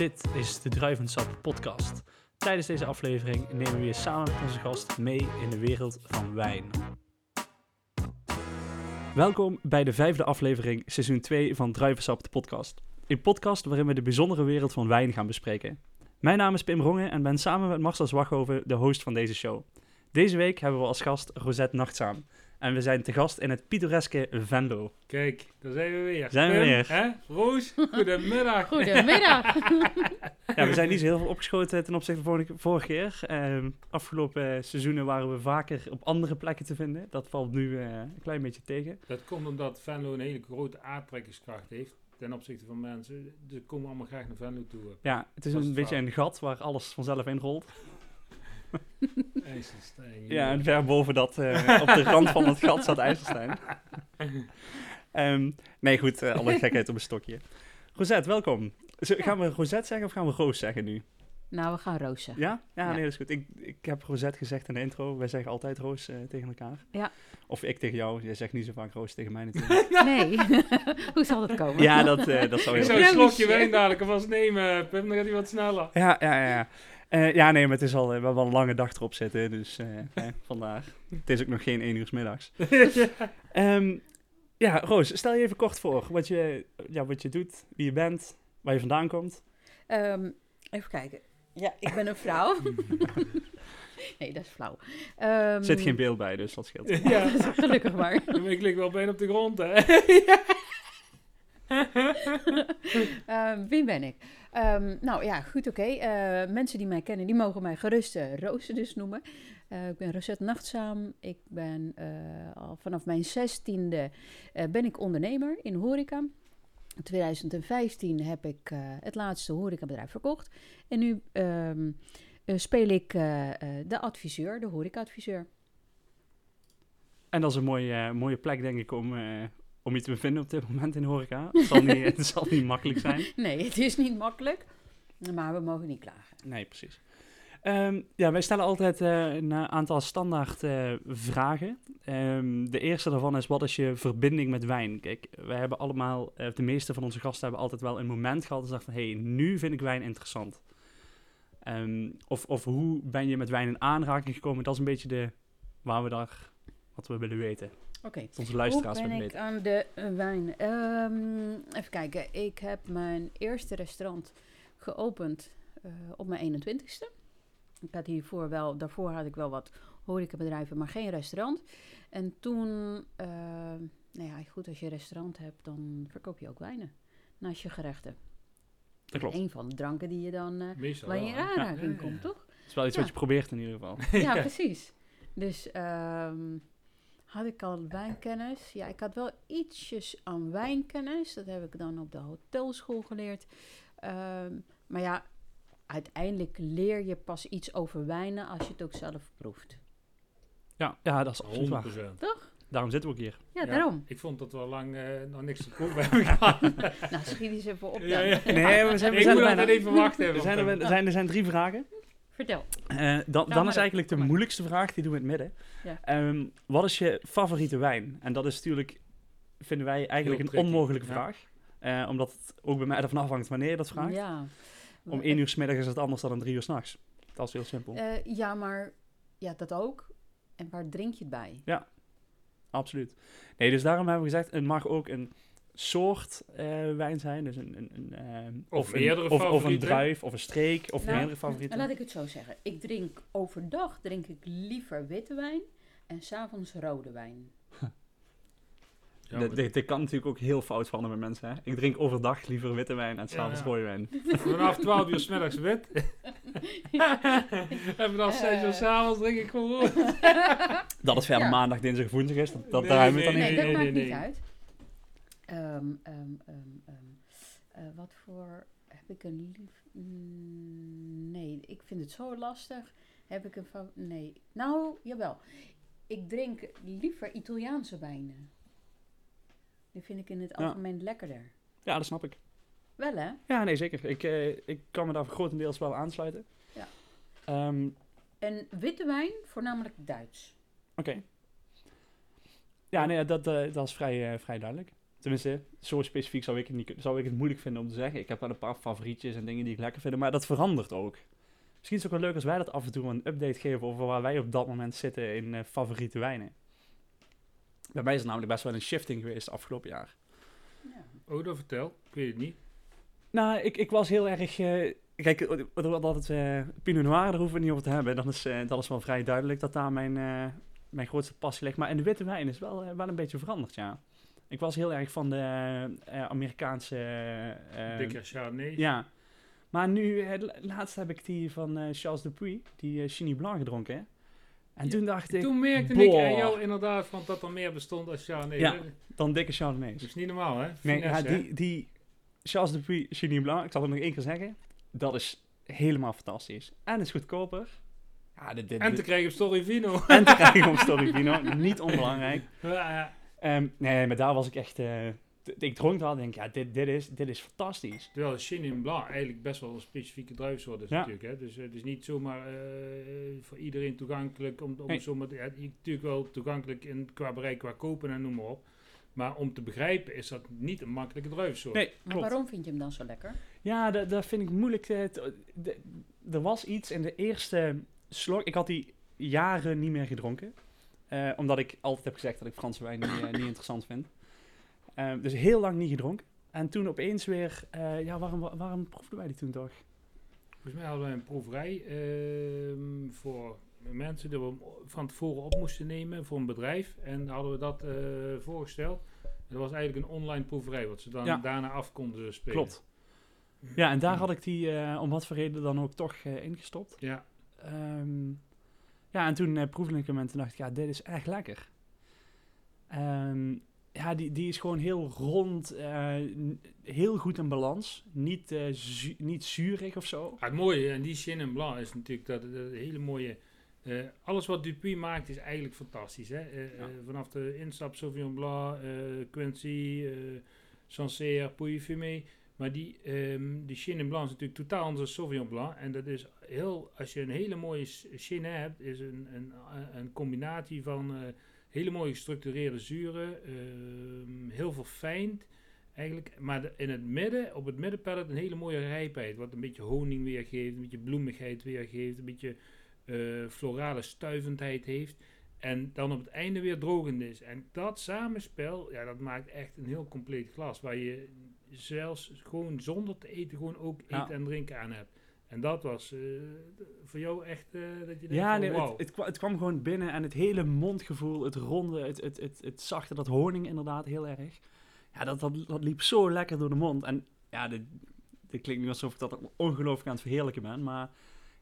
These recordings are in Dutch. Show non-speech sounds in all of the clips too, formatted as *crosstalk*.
Dit is de Druivensap podcast. Tijdens deze aflevering nemen we je samen met onze gast mee in de wereld van wijn. Welkom bij de vijfde aflevering, seizoen 2 van Druivensap de podcast. Een podcast waarin we de bijzondere wereld van wijn gaan bespreken. Mijn naam is Pim Rongen en ben samen met Marcel Zwaghoven de host van deze show. Deze week hebben we als gast Rosette Nachtzaam. En we zijn te gast in het pittoreske Venlo. Kijk, daar zijn we weer. Zijn we Pim, weer. Hè? Roos, goedemiddag. Goedemiddag. *laughs* Ja, we zijn niet zo heel veel opgeschoten ten opzichte van vorige, vorige keer. Ehm, afgelopen seizoenen waren we vaker op andere plekken te vinden. Dat valt nu eh, een klein beetje tegen. Dat komt omdat Venlo een hele grote aantrekkingskracht heeft ten opzichte van mensen. Ze komen allemaal graag naar Venlo toe. Ja, het is een beetje een gat waar alles vanzelf inrolt. *laughs* IJsselstein. Ja, en ver boven dat, eh, op de rand van het gat zat IJsselstein. *laughs* Ehm, nee, goed, eh, alle gekheid op een stokje. Rosette, welkom. Zo, Gaan we Rosette zeggen of gaan we Roos zeggen nu? Nou, we gaan Roos zeggen. Ja? Ja, Ja. nee, dat is goed. Ik, ik heb Rosette gezegd in de intro. Wij zeggen altijd Roos eh, tegen elkaar. Ja. Of ik tegen jou. Jij zegt niet zo vaak Roos tegen mij natuurlijk. *laughs* Nee. Hoe zal dat komen? ja, dat, eh, dat zou Ik heel zou een slokje wijn dadelijk alvast nemen, Pim, dan gaat hij wat sneller. Ja, ja, ja. Eh, ja, nee, maar het is al, eh, we hebben al een lange dag erop zitten, dus eh, *laughs* vandaar. Het is ook nog geen één uur 's middags. *laughs* Ehm, ja, Roos, stel je even kort voor wat je, ja, wat je doet, wie je bent, waar je vandaan komt. Ehm, even kijken. Ja, ik ben een vrouw. *laughs* nee, dat is flauw. Ehm, Er zit geen beeld bij, dus dat scheelt. ja, Gelukkig maar. ik lig wel bijna op de grond, hè. *laughs* Ehm, wie ben ik? Ehm, nou ja, goed, oké. Eh, mensen die mij kennen, die mogen mij gerust eh, Roos dus noemen. Eh, ik ben Rosette Nachtzaam. Ik ben al vanaf mijn zestiende ben ik ondernemer in horeca. In 2015 heb ik het laatste horecabedrijf verkocht. En nu ehm, eh, speel ik de adviseur, de horeca-adviseur. En dat is een mooie, mooie plek, denk ik, om, om je te bevinden op dit moment in de horeca. Het zal niet, *laughs* het zal niet makkelijk zijn. Nee, het is niet makkelijk, maar we mogen niet klagen. Nee, precies. Ehm, ja, wij stellen altijd eh, een aantal standaard eh, vragen. Ehm, de eerste daarvan is, wat is je verbinding met wijn? Kijk, wij hebben allemaal, eh, de meeste van onze gasten hebben altijd wel een moment gehad dat ze dachten van, hé, hey, nu vind ik wijn interessant. Ehm, of, of hoe ben je met wijn in aanraking gekomen? Dat is een beetje de, waar we daar, wat we willen weten. Oké. Onze luisteraars Hoe ben ik aan de eh, wijn? Ehm, even kijken. Ik heb mijn eerste restaurant geopend eh, op mijn 21ste. Ik had hiervoor wel, daarvoor had ik wel wat horecabedrijven, maar geen restaurant. En toen, eh, nou ja, goed, als je een restaurant hebt, dan verkoop je ook wijnen naast je gerechten. Dat klopt. Een van de dranken die je dan, eh Meestal waar je in aanraking Ja, ja, komt, toch? Het is wel iets Ja. wat je probeert in ieder geval. Ja, Ja. *laughs* precies. Dus ehm, had ik al wijnkennis? Ja, ik had wel ietsjes aan wijnkennis. Dat heb ik dan op de hotelschool geleerd. Ehm, maar ja, uiteindelijk leer je pas iets over wijnen als je het ook zelf proeft. Ja, ja dat is absoluut waar. 100%. Toch? Daarom zitten we ook hier. Ja, daarom. Ik vond dat we al lang eh, nog niks te proeven hebben gehad. *laughs* Nou, schiet eens even op dan. Ja, ja. Nee, we zijn, we ik zijn moet er altijd bijna. even wachten. Er zijn, er, er zijn, er zijn drie vragen. Vertel. Eh, dan dan maar is eigenlijk de moeilijkste vraag, die doen we in het midden. Ja. Ehm, wat is je favoriete wijn? En dat is natuurlijk, vinden wij eigenlijk een onmogelijke ja. vraag. Eh, omdat het ook bij mij ervan afhangt wanneer je dat vraagt. Ja. Om één uur 's middags is het anders dan om drie uur s'nachts. Dat is heel simpel. Eh, ja, maar ja, dat ook. En waar drink je het bij? Absoluut. Nee, dus daarom hebben we gezegd, het mag ook een soort eh, wijn zijn. Dus een, een, een, ehm, Of een, meerdere of, of een druif, of een streek, of Nou, meerdere favorieten. Laat ik het zo zeggen. Ik drink overdag drink ik liever witte wijn en s'avonds rode wijn. Ja, Dit- kan natuurlijk ook heel fout vallen met mensen. Hè? Ik drink overdag liever witte wijn en s'avonds Ja. rode wijn. *laughs* Vanaf 12 uur 's middags wit. *laughs* en vanaf 6 uur Eh. 's avonds drink ik gewoon. Dat het verder Ja. maandag, dinsdag, woensdag is. Dat, dat Nee, Nee, dan nee, niet. dat nee, maakt nee. niet uit. Ehm, ehm, ehm, ehm, eh, wat voor... Heb ik een lief... Mm, nee, ik vind het zo lastig. Heb ik een... fa- Nee. Nou, jawel. Ik drink liever Italiaanse wijnen. Die vind ik in het Ja. algemeen lekkerder. Ja, dat snap ik. Wel, hè? Ja, nee, zeker. Ik, eh, ik kan me daar grotendeels wel aansluiten. Ja. En witte wijn, voornamelijk Duits. Oké. Ja, nee, dat, eh, dat is vrij, vrij duidelijk. Tenminste, zo specifiek zou ik, het niet, zou ik het moeilijk vinden om te zeggen. Ik heb wel een paar favorietjes en dingen die ik lekker vind, maar dat verandert ook. Misschien is het ook wel leuk als wij dat af en toe een update geven over waar wij op dat moment zitten in uh, favoriete wijnen. Bij mij is het namelijk best wel een shifting geweest afgelopen jaar. Ja. Oh, dat vertel. Ik weet het niet. Nou, ik, ik was heel erg... Uh, kijk, dat het uh, Pinot Noir, daar hoeven we niet over te hebben. Dat is, dat is wel vrij duidelijk dat daar mijn, mijn grootste passie ligt. Maar in de witte wijn is wel, wel een beetje veranderd, ja. Ik was heel erg van de Amerikaanse... Dikke Chardonnay. Ja. Maar nu, laatst heb ik die van Charles Dupuis, die Chini Blanc gedronken, hè. En toen dacht ik... Toen merkte boah. ik aan jou inderdaad van dat er meer bestond als Chardonnay. Ja, dan dikke Chardonnays. Dat is niet normaal, hè? Nee, ja, die, die Charles de Chenin Blanc, ik zal het nog één keer zeggen. Dat is helemaal fantastisch. En is goedkoper. Ja, dit, dit, en te krijgen op Storivino. En te krijgen op *laughs* Storivino. niet onbelangrijk. Um, nee, maar daar was ik echt... Uh, ik dronk wel denk ja, dit, dit, is, dit is fantastisch. Terwijl Chenin Blanc eigenlijk best wel een specifieke druifsoort is ja. natuurlijk. Hè? Dus het is niet zomaar uh, voor iedereen toegankelijk. Om, om nee. zomaar, ja, natuurlijk wel toegankelijk in, qua bereik, qua kopen en noem maar op. Maar om te begrijpen is dat niet een makkelijke druifsoort. Nee, maar waarom vind je hem dan zo lekker? Ja, dat, dat vind ik moeilijk. er was iets in de eerste slok. Ik had die jaren niet meer gedronken. Uh, omdat ik altijd heb gezegd dat ik Franse wijn niet, uh, niet interessant vind. Uh, dus heel lang niet gedronken. En toen opeens weer, ja, waarom, waarom proefden wij die toen toch? Volgens mij hadden wij een proeverij ehm, voor mensen die we van tevoren op moesten nemen voor een bedrijf. En hadden we dat voorgesteld. dat was eigenlijk een online proeverij, wat ze dan daarna af konden spelen. Klopt. Ja, en daar had ik die uh, om wat voor reden dan ook toch uh, ingestopt. Ja. Um, ja, en toen proefde ik hem en toen dacht ik, ja, dit is echt lekker. Um, ja, die, die is gewoon heel rond, heel goed in balans. Niet, zu niet zuurig of zo. Ja, het mooie, en die Chenin Blanc is natuurlijk dat, dat hele mooie uh, alles wat Dupuis maakt is eigenlijk fantastisch. Hè? Uh, ja. uh, vanaf de instap Sauvignon Blanc, Quincy, Sancerre, Pouilly Fumé. Maar die, um, die Chenin Blanc is natuurlijk totaal anders dan Sauvignon Blanc. En dat is heel, als je een hele mooie Chenin hebt, is een, een, een combinatie van hele mooie gestructureerde zuren, ehm, heel verfijnd. Eigenlijk, maar in het midden, op het middenpellet, een hele mooie rijpheid. Wat een beetje honing weergeeft, een beetje bloemigheid weergeeft, een beetje uh, florale stuivendheid heeft. En dan op het einde weer drogend is. En dat samenspel, ja, dat maakt echt een heel compleet glas. Waar je zelfs gewoon zonder te eten gewoon ook eten en drinken aan hebt. En dat was uh, voor jou echt uh, dat je denkt Ja, nee, wow. het, het, het, kwam gewoon binnen en het hele mondgevoel, het ronde, het, het, het, het zachte, dat honing inderdaad heel erg. Ja, dat, dat, dat liep zo lekker door de mond. En ja, dit, dit klinkt nu alsof ik dat ongelooflijk aan het verheerlijken ben, maar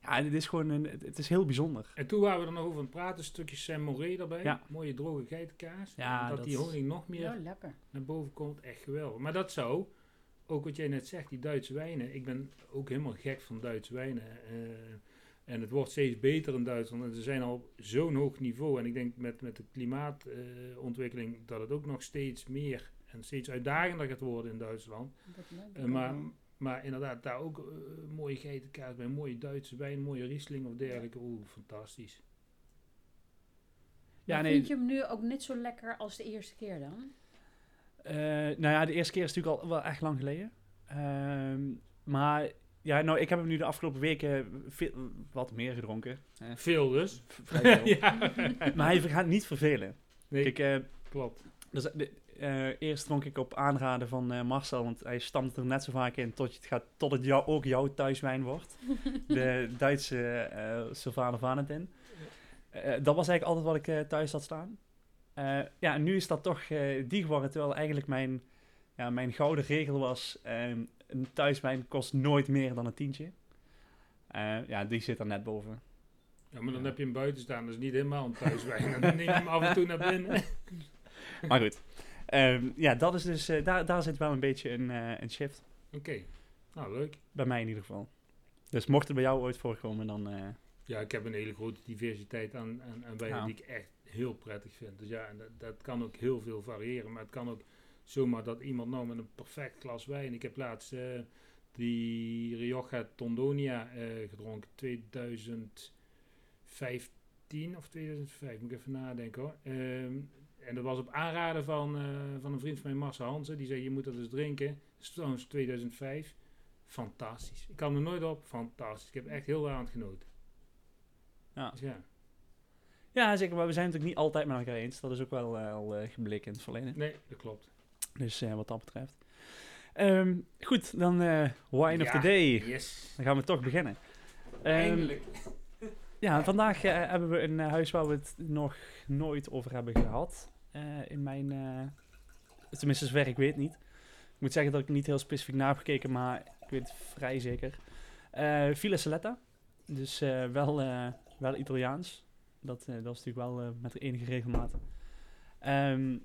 ja, het is gewoon een, het is heel bijzonder. En toen waren we er nog over aan het praten, een stukje Saint-Moré erbij. Ja. Mooie droge geitenkaas. Ja, dat, die honing nog meer ja, naar boven komt, echt geweldig. Maar dat zou, ook wat jij net zegt, die Duitse wijnen. Ik ben ook helemaal gek van Duitse wijnen. Uh, en het wordt steeds beter in Duitsland. En ze zijn al op zo'n hoog niveau. En ik denk met, met de klimaatontwikkeling uh, dat het ook nog steeds meer en steeds uitdagender gaat worden in Duitsland. Uh, maar maar inderdaad, daar ook uh, mooie geitenkaas bij, mooie Duitse wijn, mooie Riesling of dergelijke. Oeh, fantastisch. Ja, nee. Vind je hem nu ook net zo lekker als de eerste keer dan? Uh, nou ja, de eerste keer is natuurlijk al wel echt lang geleden. Uh, maar ja, nou, ik heb hem nu de afgelopen weken veel, wat meer gedronken. Veel dus. Vrij veel. *laughs* maar hij gaat niet vervelen. Nee, Kijk, uh, klopt. Dus de, uh, eerst dronk ik op aanraden van uh, Marcel, want hij stamt er net zo vaak in tot, het, gaat, tot het jou, ook jouw thuiswijn wordt. *laughs* de Duitse uh, Sylvaner Valentin. dat was eigenlijk altijd wat ik thuis had staan. ja, en nu is dat toch die geworden, terwijl eigenlijk mijn, ja, mijn gouden regel was, ehm, een thuiswijn kost nooit meer dan een tientje. ja, die zit er net boven. Ja, maar dan heb je hem buiten staan, dus niet helemaal een thuiswijn. dan neem je hem af en toe naar binnen. *laughs* maar goed. Um, ja, dat is dus, uh, daar, daar zit wel een beetje een, uh, een shift. Oké, okay. nou leuk. Bij mij in ieder geval. Dus mocht het bij jou ooit voorkomen, dan... Uh... Ja, ik heb een hele grote diversiteit aan, aan, aan wijnen ja. die ik echt heel prettig vind. Dus ja, en dat, dat, kan ook heel veel variëren. Maar het kan ook zomaar dat iemand nou met een perfect glas wijn... Ik heb laatst die Rioja Tondonia gedronken, 2015 of 2005, moet ik even nadenken hoor. Um, En dat was op aanraden van, eh, van een vriend van mij, Marcel Hansen. Die zei, je moet dat eens drinken. Trouwens 2005. Fantastisch. Ik kan er nooit op. Fantastisch. Ik heb echt heel aan het genoten. Ja. Dus ja. Ja, zeker. Maar we zijn het natuurlijk niet altijd met elkaar eens. Dat is ook wel eh, al eh, gebleken in het verleden. Nee, dat klopt. Dus eh, wat dat betreft. Ehm, goed, dan eh wine of the day. Yes. Dan gaan we toch beginnen. Eindelijk. Ja, vandaag eh, hebben we een eh, huis waar we het nog nooit over hebben gehad. Eh, in mijn, eh, tenminste zover ik weet niet. Ik moet zeggen dat ik niet heel specifiek naar heb gekeken, maar ik weet het vrij zeker. Eh Villa Saletta, dus eh, wel, eh, wel Italiaans. Dat, eh, dat is natuurlijk wel eh, met enige regelmaat. Ehm,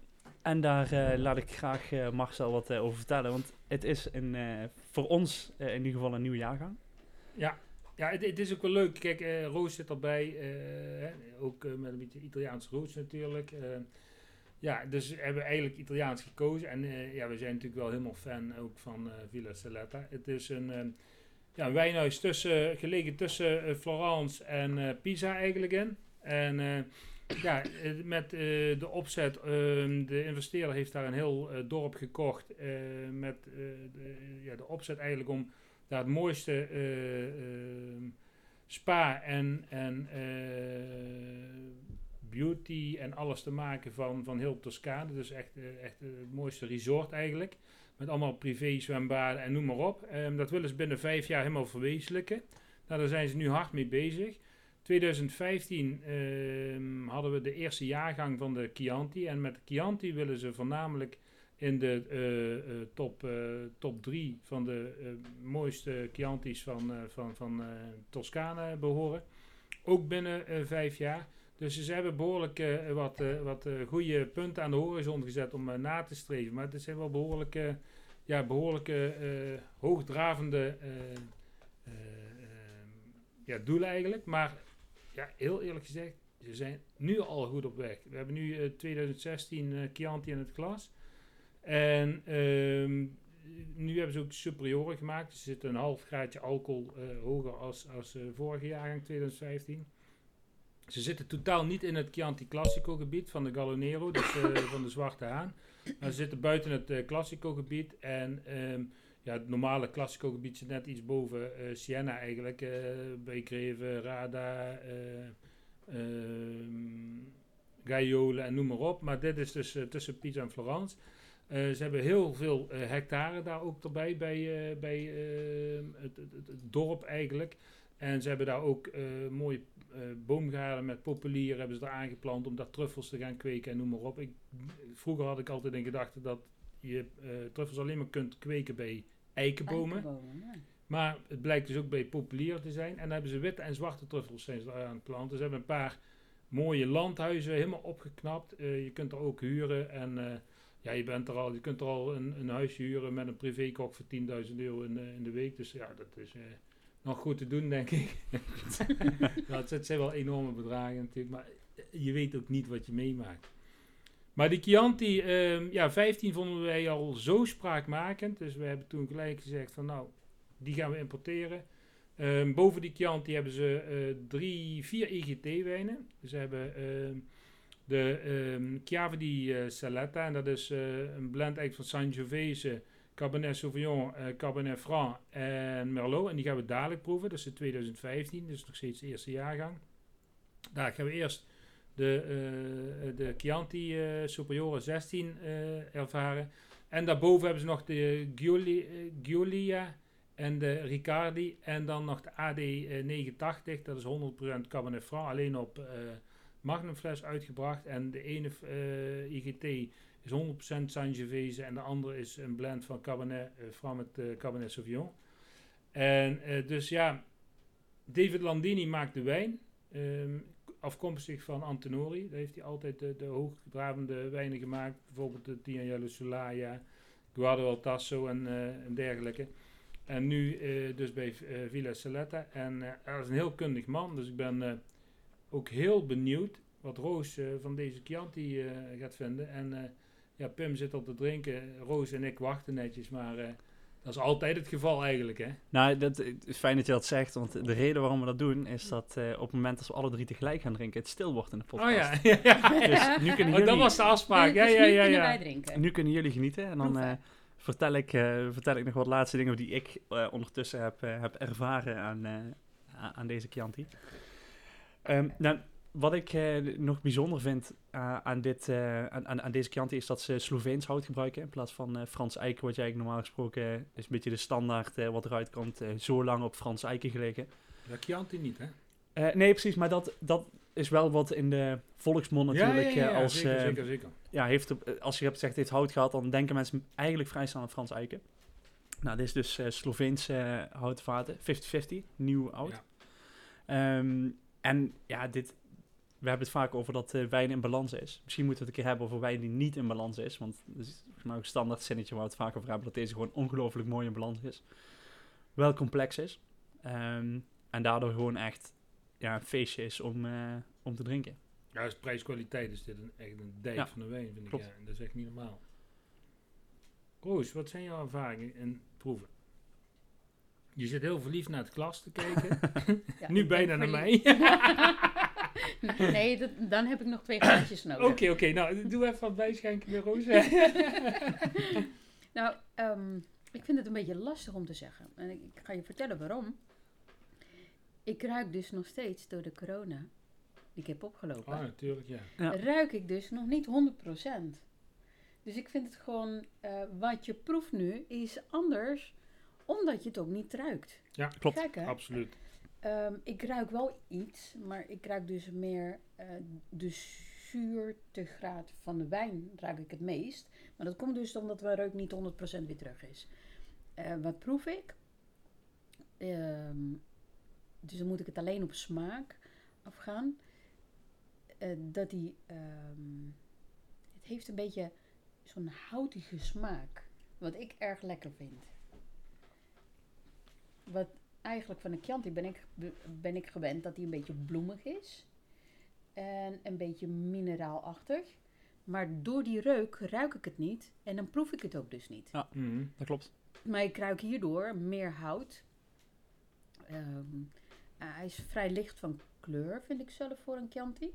en daar eh, laat ik graag eh, Marcel wat eh, over vertellen, want het is een, eh, voor ons eh, in ieder geval een nieuwe jaargang. Ja, ja het, is ook wel leuk. Kijk, eh, Roos zit erbij. eh, ook eh, met een beetje Italiaans roots natuurlijk. Ja, dus we hebben eigenlijk Italiaans gekozen. En eh, ja, we zijn natuurlijk wel helemaal fan ook van eh, Villa Saletta. Het is een, eh, ja, een wijnhuis tussen, gelegen tussen eh, Florence en Pisa eigenlijk in. En ja, met de opzet, ehm, de investeerder heeft daar een heel dorp gekocht. met de, ja, de opzet eigenlijk om daar het mooiste eh, ehm, spa en, en beauty en alles te maken van, van heel Toscane. Dus echt, eh, echt eh, het mooiste resort eigenlijk. Met allemaal privé zwembaden en noem maar op. Ehm, dat willen ze binnen vijf jaar helemaal verwezenlijken. Nou, daar zijn ze nu hard mee bezig. 2015 ehm, hadden we de eerste jaargang van de Chianti. En met de Chianti willen ze voornamelijk in de eh, top, top drie van de mooiste Chianti's van, van, van Toscane behoren. Ook binnen vijf jaar. Dus ze hebben behoorlijk eh, wat, eh, wat eh, goede punten aan de horizon gezet om na te streven. Maar het zijn wel behoorlijk, eh, ja, behoorlijke eh, hoogdravende eh, eh, ehm, ja, doelen eigenlijk. Maar ja, heel eerlijk gezegd, ze zijn nu al goed op weg. We hebben nu eh, 2016 eh, Chianti in het glas. En ehm, nu hebben ze ook superioren gemaakt. Dus er zit een half graadje alcohol hoger als, als eh, vorige jaargang 2015. Ze zitten totaal niet in het Chianti Classico gebied van de Gallonero, dus eh, *coughs* van de Zwarte Haan. Maar ze zitten buiten het eh, Classico gebied. En ehm, ja, het normale Classico gebied zit net iets boven eh, Siena eigenlijk. bij Greve, Rada, eh ehm, Gaiole en noem maar op. Maar dit is dus tussen Pisa en Florence. Ze hebben heel veel hectare daar ook erbij, bij, bij ehm, het, het, het, het dorp eigenlijk. En ze hebben daar ook eh, mooie eh, boomgaarden met populieren hebben ze er aangeplant om daar truffels te gaan kweken en noem maar op. Ik, vroeger had ik altijd in gedachte dat je eh, truffels alleen maar kunt kweken bij eikenbomen. Eikenbomen, ja. Maar het blijkt dus ook bij populieren te zijn. En dan hebben ze witte en zwarte truffels zijn ze daar aan het planten. Ze hebben een paar mooie landhuizen helemaal opgeknapt. Je kunt er ook huren en ja, je, bent er al, je kunt er al een, een huisje huren met een privékok voor 10.000 euro in, in de week. Dus ja, dat is nog goed te doen, denk ik. *laughs* het, het zijn wel enorme bedragen natuurlijk, maar je weet ook niet wat je meemaakt. Maar die Chianti, ehm, ja, 15 vonden wij al zo spraakmakend. Dus we hebben toen gelijk gezegd van nou, die gaan we importeren. Ehm, boven die Chianti hebben ze eh, drie, vier IGT-wijnen. Dus ze hebben ehm, de ehm Chiave di eh, Saletta. En dat is eh, een blend eigenlijk van Sangiovese, Cabernet Sauvignon, eh, Cabernet Franc en Merlot. En die gaan we dadelijk proeven. Dat is de 2015, dus nog steeds de eerste jaargang. Daar gaan we eerst de, eh, de Chianti eh, Superiore 16 eh, ervaren. En daarboven hebben ze nog de Giuli, eh, Giulia en de Riccardi. En dan nog de AD89, dat is 100% Cabernet Franc, alleen op Magnumfles uitgebracht. En de ene IGT is 100% Sangiovese en de andere is een blend van Cabernet eh, Franc met eh, Cabernet Sauvignon. En eh, dus ja, David Landini maakt de wijn. ehm, afkomstig van Antenori. Daar heeft hij altijd de, de hoogdravende wijnen gemaakt. Bijvoorbeeld de Tignanello Solaya, Guardo al Tasso en, eh, en dergelijke. En nu eh, dus bij eh, Villa Saletta. En eh, hij is een heel kundig man. Dus ik ben eh, ook heel benieuwd wat Roos eh, van deze Chianti eh, gaat vinden. En eh, ja, Pim zit al te drinken. Roos en ik wachten netjes. Maar eh, Dat is altijd het geval eigenlijk, hè? Nou, dat, het is fijn dat je dat zegt, want de reden waarom we dat doen is dat eh, op het moment dat we alle drie tegelijk gaan drinken, het stil wordt in de podcast. Oh ja, ja, *laughs* ja. Dus nu kunnen Oh, dat jullie, was de afspraak. Ja, Dus ja, nu ja, kunnen wij ja. drinken. nu kunnen jullie genieten en dan eh, vertel, ik, eh, vertel ik nog wat laatste dingen die ik eh, ondertussen heb, eh, heb ervaren aan, eh, aan deze Chianti. Ehm, nou, wat ik eh, nog bijzonder vind eh, aan, dit, eh, aan, aan, deze Chianti is dat ze Sloveens hout gebruiken in plaats van Frans eiken, wat jij eigenlijk normaal gesproken is een beetje de standaard wat eruit komt, zo lang op Frans eiken gelegen. Dat Chianti niet, hè? Nee, precies, maar dat, dat is wel wat in de volksmond natuurlijk ja, ja, ja, als, zeker, zeker, zeker. ja, heeft als je hebt gezegd heeft hout gehad, dan denken mensen eigenlijk vrij snel aan Frans eiken. Nou, dit is dus Sloveense houtvaten, 50-50, nieuw oud. Ehm, en ja, dit, we hebben het vaak over dat eh, wijn in balans is. Misschien moeten we het een keer hebben over wijn die niet in balans is. Want dat is volgens mij ook een standaard zinnetje waar we het vaak over hebben, dat deze gewoon ongelooflijk mooi in balans is. Wel complex is. Ehm, en daardoor gewoon echt ja, een feestje is om, eh, om te drinken. Ja, als prijs-kwaliteit is dit een, echt een dijk Ja, van de wijn, vind klopt. ik. Ja, dat is echt niet normaal. Roos, wat zijn jouw ervaringen en proeven? Je zit heel verliefd naar het glas te kijken. *laughs* Ja, nu bijna naar mij. *laughs* nee, dat, dan heb ik nog twee glaasjes nodig. Oké, oké. Nou, doe even wat bijschenken weer, Roos. *laughs* Nou, ehm, ik vind het een beetje lastig om te zeggen. En ik, ik ga je vertellen waarom. Ik ruik dus nog steeds door de corona die ik heb opgelopen. Ah, natuurlijk, ja. Ja. Ruik ik dus nog niet 100%. Dus ik vind het gewoon, eh, wat je proeft nu is anders, omdat je het ook niet ruikt. Ja, Klopt. Gek, absoluut. Ehm, ik ruik wel iets, maar ik ruik dus meer eh, de zuurtegraad van de wijn ruik ik het meest. Maar dat komt dus omdat mijn reuk niet 100% weer terug is. Eh, wat proef ik? Ehm, dus dan moet ik het alleen op smaak afgaan. Eh, dat die, ehm, het heeft een beetje zo'n houtige smaak. Wat ik erg lekker vind. Wat eigenlijk van een Chianti ben ik, ben ik gewend dat die een beetje bloemig is. En een beetje mineraalachtig. Maar door die reuk ruik ik het niet. En dan proef ik het ook dus niet. Mhm. Dat klopt. Maar ik ruik hierdoor meer hout. Ehm, ah, hij is vrij licht van kleur, vind ik zelf, voor een Chianti.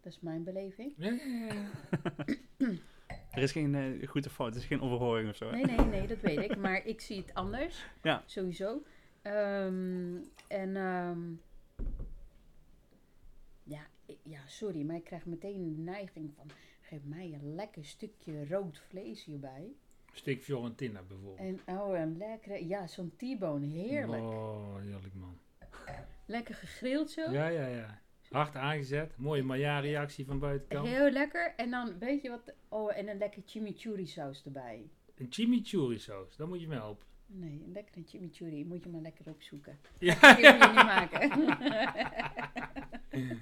Dat is mijn beleving. Ja, ja, ja. *clears throat* *clears throat* Er is geen eh, goed of fout, het is geen overhoring of zo. hè? Nee, nee, nee, dat weet ik. Maar ik zie het anders. *laughs* Ja. Sowieso. Ehm, en ehm, ja, ja, sorry, maar ik krijg meteen de neiging van... Geef mij een lekker stukje rood vlees hierbij. Steak Fiorentina bijvoorbeeld. En oh, een lekkere... Ja, zo'n T-bone. Heerlijk. Oh, heerlijk man. Lekker gegrild zo. Ja, ja, ja. Hard aangezet. Mooie Maya-reactie van buitenkant. Heel lekker. En dan, weet je wat... Oh, en een lekker chimichurri saus erbij. Een chimichurri saus, daar moet je me helpen. Nee, een lekkere chimichurri. Moet je maar lekker opzoeken. *laughs* Ja, Dat kun je niet maken. *laughs*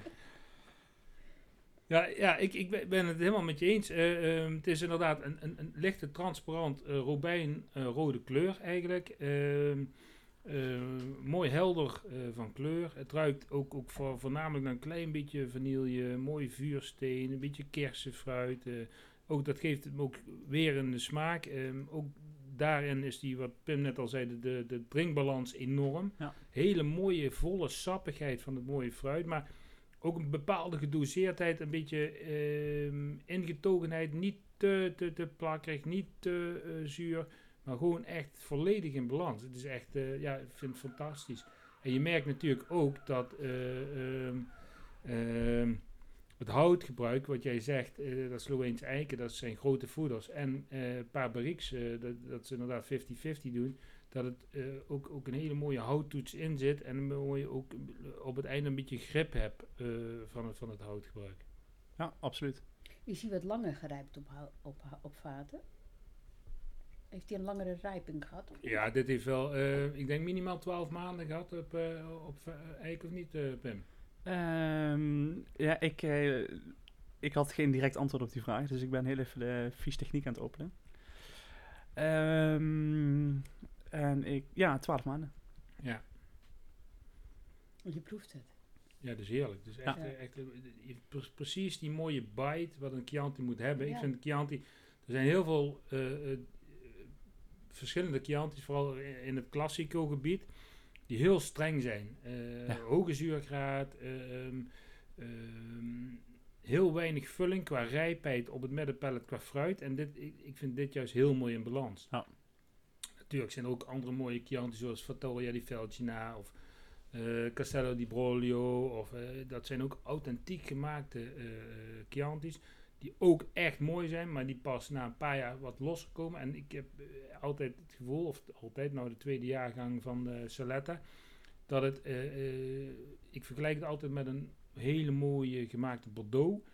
ja, ja ik, ik ben- het helemaal met je eens. Eh, ehm, het is inderdaad een, een, een lichte, transparant, eh robijnrode kleur eigenlijk. Ehm, eh, mooi helder eh, van kleur. Het ruikt ook, ook voor, voornamelijk naar een klein beetje vanille, mooi vuursteen, een beetje kersenfruit. eh. ook dat geeft hem ook weer een smaak. Ehm, ook daarin is die, wat Pim net al zei, de, de, de drinkbalans enorm. Ja. Hele mooie, volle sappigheid van het mooie fruit. Maar ook een bepaalde gedoseerdheid, een beetje ehm, ingetogenheid. Niet te, te, te plakkerig, niet te zuur. Maar gewoon echt volledig in balans. Het is echt, eh, ja, ik vind het fantastisch. En je merkt natuurlijk ook dat eh, ehm, ehm, het houtgebruik, wat jij zegt, eh, dat Sloweens eiken, dat zijn grote voeders. En eh eh, dat, dat ze inderdaad 50-50 doen. Dat het eh, ook, ook een hele mooie houttoets in zit. En een mooie ook op het einde een beetje grip hebt eh, van, het, van het houtgebruik. Ja, absoluut. Is hij wat langer gerijpt op, op, op vaten? Heeft hij een langere rijping gehad? Ja, dit heeft wel, eh, ik denk minimaal 12 maanden gehad op, eh op eh, eik of niet, Pim? Ehm, ja, ik, ik had geen direct antwoord op die vraag, dus ik ben heel even de vies techniek aan het openen. Ehm, en ik, ja, 12 maanden. Ja. Je proeft het. Ja, dus heerlijk. Dus echt, Ja. precies die mooie bite wat een Chianti moet hebben. Ik vind Chianti, er zijn heel veel verschillende Chianti's, vooral in, het Classico gebied, die heel streng zijn. Eh, Ja. Hoge zuurgraad, ehm, ehm, heel weinig vulling qua rijpheid op het middenpellet qua fruit. En dit, ik, ik vind dit juist heel mooi in balans. Ja. Natuurlijk zijn er ook andere mooie Chianti zoals Fattoria di Felcina of eh, Castello di Broglio. Of, eh, dat zijn ook authentiek gemaakte Chianti's die ook echt mooi zijn, maar die pas na een paar jaar wat losgekomen. En ik heb eh, altijd het gevoel, of altijd nou de tweede jaargang van de Saletta, dat het, eh, eh, ik vergelijk het altijd met een hele mooie gemaakte Bordeaux.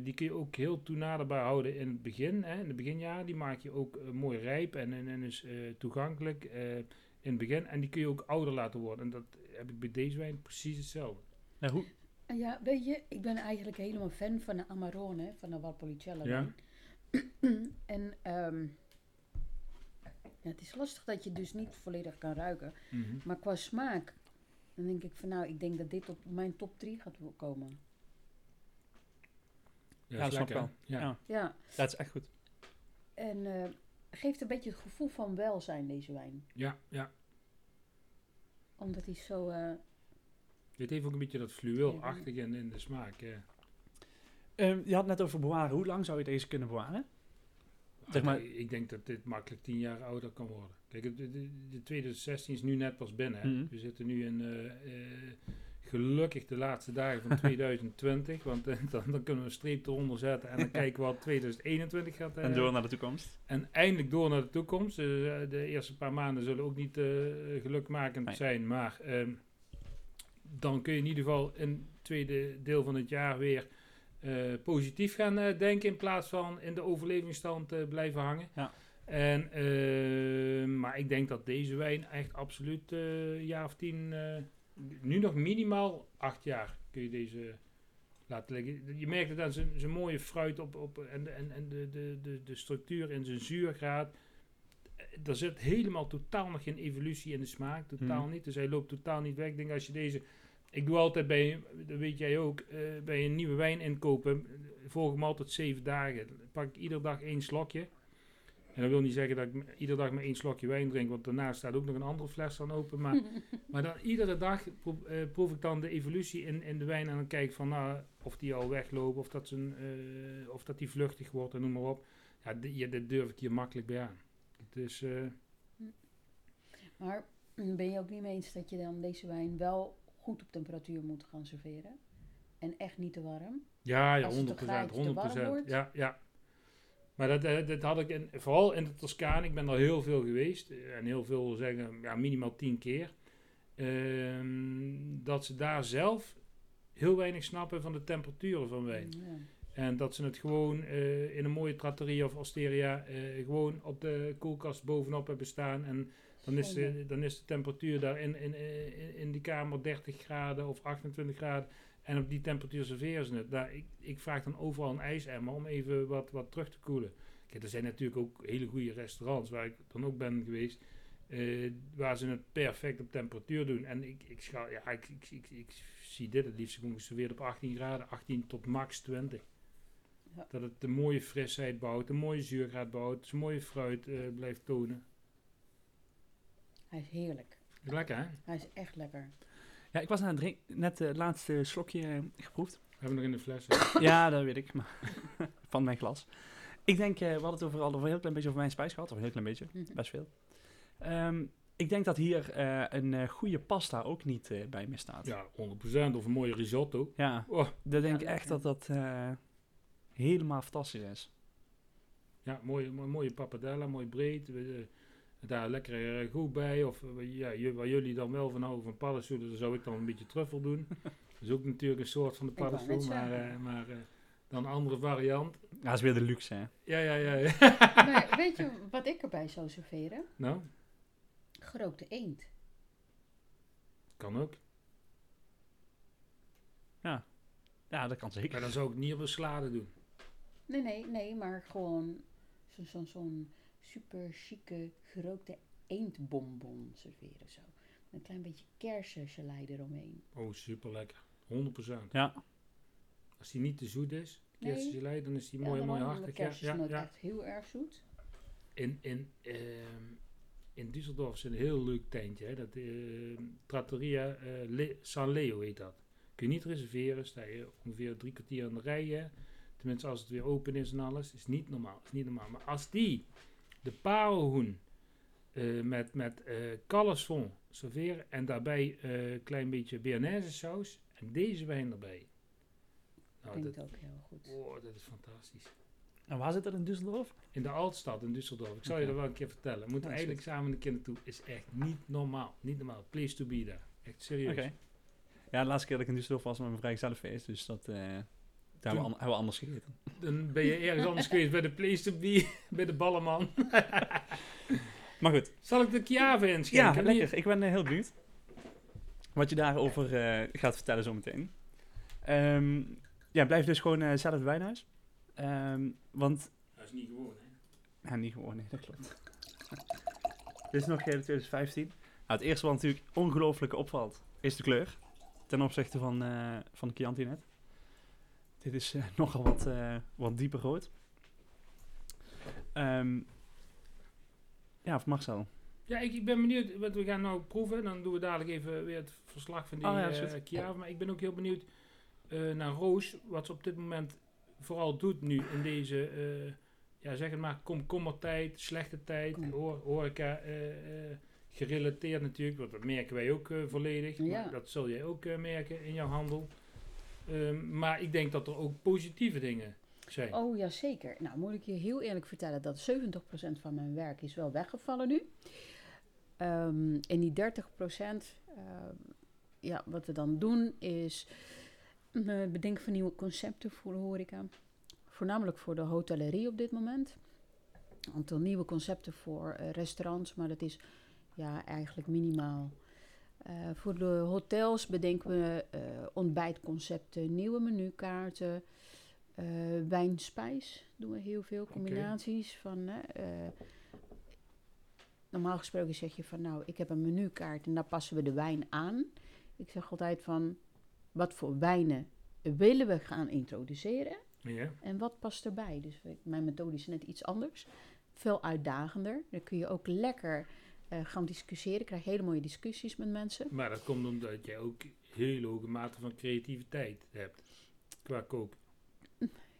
Die kun je ook heel toenaderbaar houden in het begin, hè, in de beginjaren. Die maak je ook mooi rijp en, en, en is toegankelijk in het begin. En die kun je ook ouder laten worden. En dat heb ik bij deze wijn precies hetzelfde. Nou, hoe, Ja, weet je, ik ben eigenlijk helemaal fan van de Amarone, van de Valpolicella. Ja. *clears throat* en ehm, ja, het is lastig dat je dus niet volledig kan ruiken. Maar qua smaak, dan denk ik van nou, ik denk dat dit op mijn top 3 gaat komen. Ja, Ja, is dat snap ik lekker. wel. Ja. Ja. Ja, dat is echt goed. en eh, geeft een beetje het gevoel van welzijn, deze wijn. Ja, ja. Omdat hij zo... eh, Dit heeft ook een beetje dat fluweelachtig in, in de smaak. Ja. Ehm, je had het net over bewaren. Hoe lang zou je deze kunnen bewaren? Zeg maar- Ik- Ik denk dat dit makkelijk tien jaar ouder kan worden. Kijk, de, de, de 2016 is nu net pas binnen. Hè? Mhm. We zitten nu in eh, eh, gelukkig de laatste dagen van *laughs* 2020. want eh, dan, dan kunnen we een streep eronder zetten en dan *laughs* kijken we wat 2021 gaat. En door naar de toekomst. en eindelijk door naar de toekomst. De eerste paar maanden zullen ook niet eh, gelukmakend Nee. zijn. Maar ehm, dan kun je in ieder geval in het tweede deel van het jaar weer eh, positief gaan eh, denken. In plaats van in de overlevingsstand eh, blijven hangen. Ja. En, eh, maar ik denk dat deze wijn echt absoluut een jaar of tien... nu nog minimaal acht jaar kun je deze laten liggen. Je merkt het aan zijn, zijn mooie fruit op, op, en, en, en de, de, de, de structuur en zijn zuurgraad. Er zit helemaal totaal nog geen evolutie in de smaak. Totaal Hmm. niet. Dus hij loopt totaal niet weg. Ik denk als je deze... Ik doe altijd bij, dat weet jij ook, eh, bij een nieuwe wijn inkopen, volg hem altijd zeven dagen. Dan pak ik iedere dag één slokje. En dat wil niet zeggen dat ik iedere dag maar één slokje wijn drink, want daarna staat ook nog een andere fles dan open. Maar *laughs* maar dan iedere dag pro- eh, proef ik dan de evolutie in, in de wijn en dan kijk ik van nou, of die al weglopen, of dat, zijn, eh, of dat die vluchtig wordt en noem maar op. Ja, ja, dit durf ik hier makkelijk bij aan. Dus maar ben je ook niet mee eens dat je dan deze wijn wel goed op temperatuur moet gaan serveren? En echt niet te warm? ja, ja, Als het 100%. een graadje te 100%. warm wordt? Ja, ja. Maar dat, eh, dat had ik in, vooral in de Toscane, ik ben er heel veel geweest eh, en heel veel zeggen, ja, minimaal tien keer. Ehm, dat ze daar zelf heel weinig snappen van de temperaturen van wijn. Ja. En dat ze het gewoon eh, in een mooie trattoria of osteria gewoon op de koelkast bovenop hebben staan. En dan is, de, dan is de temperatuur daar in, in, in, in die kamer 30 graden of 28 graden. En op die temperatuur serveren ze het. Daar, ik, ik vraag dan overal een ijsemmer om even wat, wat terug te koelen. Kijk, er zijn natuurlijk ook hele goede restaurants waar ik dan ook ben geweest. eh, waar ze het perfect op temperatuur doen. En ik, ik, scha- ja, ik, ik, ik, ik zie dit het liefst gewoon geserveerd op 18 graden, 18 tot max 20. Ja. Dat het een mooie frisheid bouwt, een mooie zuurgraad bouwt, zijn mooie fruit eh, blijft tonen. Hij is heerlijk. Lekker hè? Hij is echt lekker. Ja, ik was aan het drinken, net het laatste slokje eh, geproefd. We hebben nog in de fles. hè. *coughs* ja, dat weet ik. Maar *laughs* van mijn glas. Ik denk, eh, we hadden het over, al over een heel klein beetje over mijn spijs gehad. Of een heel klein beetje, Mhm. best veel. Ehm, ik denk dat hier eh, een eh, goede pasta ook niet bij me staat. Ja, 100%. Of een mooie risotto. Ja, Oh, dat denk ik echt dat dat eh, helemaal fantastisch is. ja, mooie, mooie, mooie pappardella, mooi breed. Daar lekker eh, goed bij. Of ja, waar jullie dan wel van houden van paddenstoelen, dan zou ik dan een beetje truffel doen. *laughs* Dat is ook natuurlijk een soort van de paddenstoel, maar, eh, maar eh, dan een andere variant. Ja, dat is weer de luxe, hè. Ja, ja, ja. ja. maar *laughs* weet je wat ik erbij zou serveren? nou, Gerookte eend. kan ook. Ja, dat kan zeker. Maar dan zou ik niet op een salade doen. Nee, nee, nee, maar gewoon zo'n zo, zo'n super chique gerookte eendbonbon serveren zo. Een klein beetje kersengelei eromheen. Oh, super lekker. 100%. Ja, Als die niet te zoet is, Nee. kersengelei, dan is die Ja, mooi, mooi hartig. Kersen Ja, is ja, nooit ja. echt heel erg zoet. in, in, ehm, in Düsseldorf is een heel leuk tentje. Hè? Dat, ehm, Trattoria eh, Le- San Leo heet dat. Kun je niet reserveren, sta je ongeveer drie kwartier in de rij. hè. Tenminste, als het weer open is en alles. Is niet normaal. Is niet normaal. Maar als die de parelhoen eh, met, met eh kalfsfond serveren en daarbij een klein beetje bearnaise saus en deze wijn erbij. Nou, Klinkt dat, ook heel goed. oh, dat is fantastisch. En waar zit dat in Düsseldorf? In de Altstad in Düsseldorf. Ik zal je dat wel een keer vertellen. We moeten eigenlijk samen een keer naartoe. Is echt niet normaal. Niet normaal. Place to be daar. Echt serieus. Ja, de laatste keer dat ik in Düsseldorf was met mijn vrijgezellenfeest, dus dat... daar hebben we, an- hebben we anders gegeten. Dan ben je ergens anders geweest bij de place to be. Bij de ballenman. *laughs* Maar goed, Zal ik de Chiave inschenken? Ja, lekker. Ik ben eh, heel benieuwd wat je daarover eh, gaat vertellen zometeen. Ehm ja, blijf dus gewoon eh zelf het wijnhuis. Ehm, want, Dat is niet gewoon, hè. ja, niet gewoon, nee, dat klopt. *laughs* Dit is nog de 2015. Nou, het eerste wat natuurlijk ongelooflijk opvalt, is de kleur. Ten opzichte van, van de Chianti net. Dit is eh, *laughs* nogal wat, eh, wat dieper rood. Ehm, ja, of Marcel. Ja, ik, ik ben benieuwd. Want we gaan nou proeven. Dan doen we dadelijk even weer het verslag van die Oh ja, eh. Maar ik ben ook heel benieuwd eh, naar Roos. Wat ze op dit moment vooral doet nu in deze... eh, ja, zeg het maar, komkommertijd, slechte tijd, hoor, horeca gerelateerd natuurlijk, want dat merken wij ook eh, volledig. Ja. Dat zul jij ook eh, merken in jouw handel. Ehm, maar ik denk dat er ook positieve dingen zijn. Oh ja, zeker. Nou, moet ik je heel eerlijk vertellen dat 70% van mijn werk is wel weggevallen nu. Ehm en die 30%, ehm, ja, wat we dan doen is eh, bedenken van nieuwe concepten voor de horeca. Voornamelijk voor de hotellerie op dit moment. Een aantal nieuwe concepten voor eh, restaurants, maar dat is ja, eigenlijk minimaal. Eh, voor de hotels bedenken we eh, ontbijtconcepten, nieuwe menukaarten. Eh wijn-spijs doen we heel veel. Combinaties van. normaal gesproken zeg je van nou, ik heb een menukaart en daar passen we de wijn aan. Ik zeg altijd van wat voor wijnen willen we gaan introduceren en wat past erbij. Dus mijn methode is net iets anders. Veel uitdagender. Dan kun je ook lekker gaan discussiëren. Krijg je hele mooie discussies met mensen. maar dat komt omdat jij ook hele hoge mate van creativiteit hebt qua koken.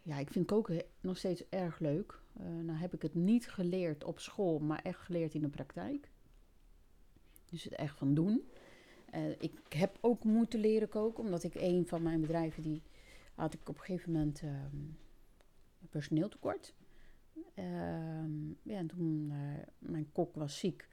Ja, ik vind koken nog steeds erg leuk. Eh nou heb ik het niet geleerd op school, maar echt geleerd in de praktijk. Dus het echt van doen. Eh, ik heb ook moeten leren koken, omdat ik een van mijn bedrijven, die had ik op een gegeven moment een personeeltekort. Ehm, ja, en toen, eh, mijn kok was ziek.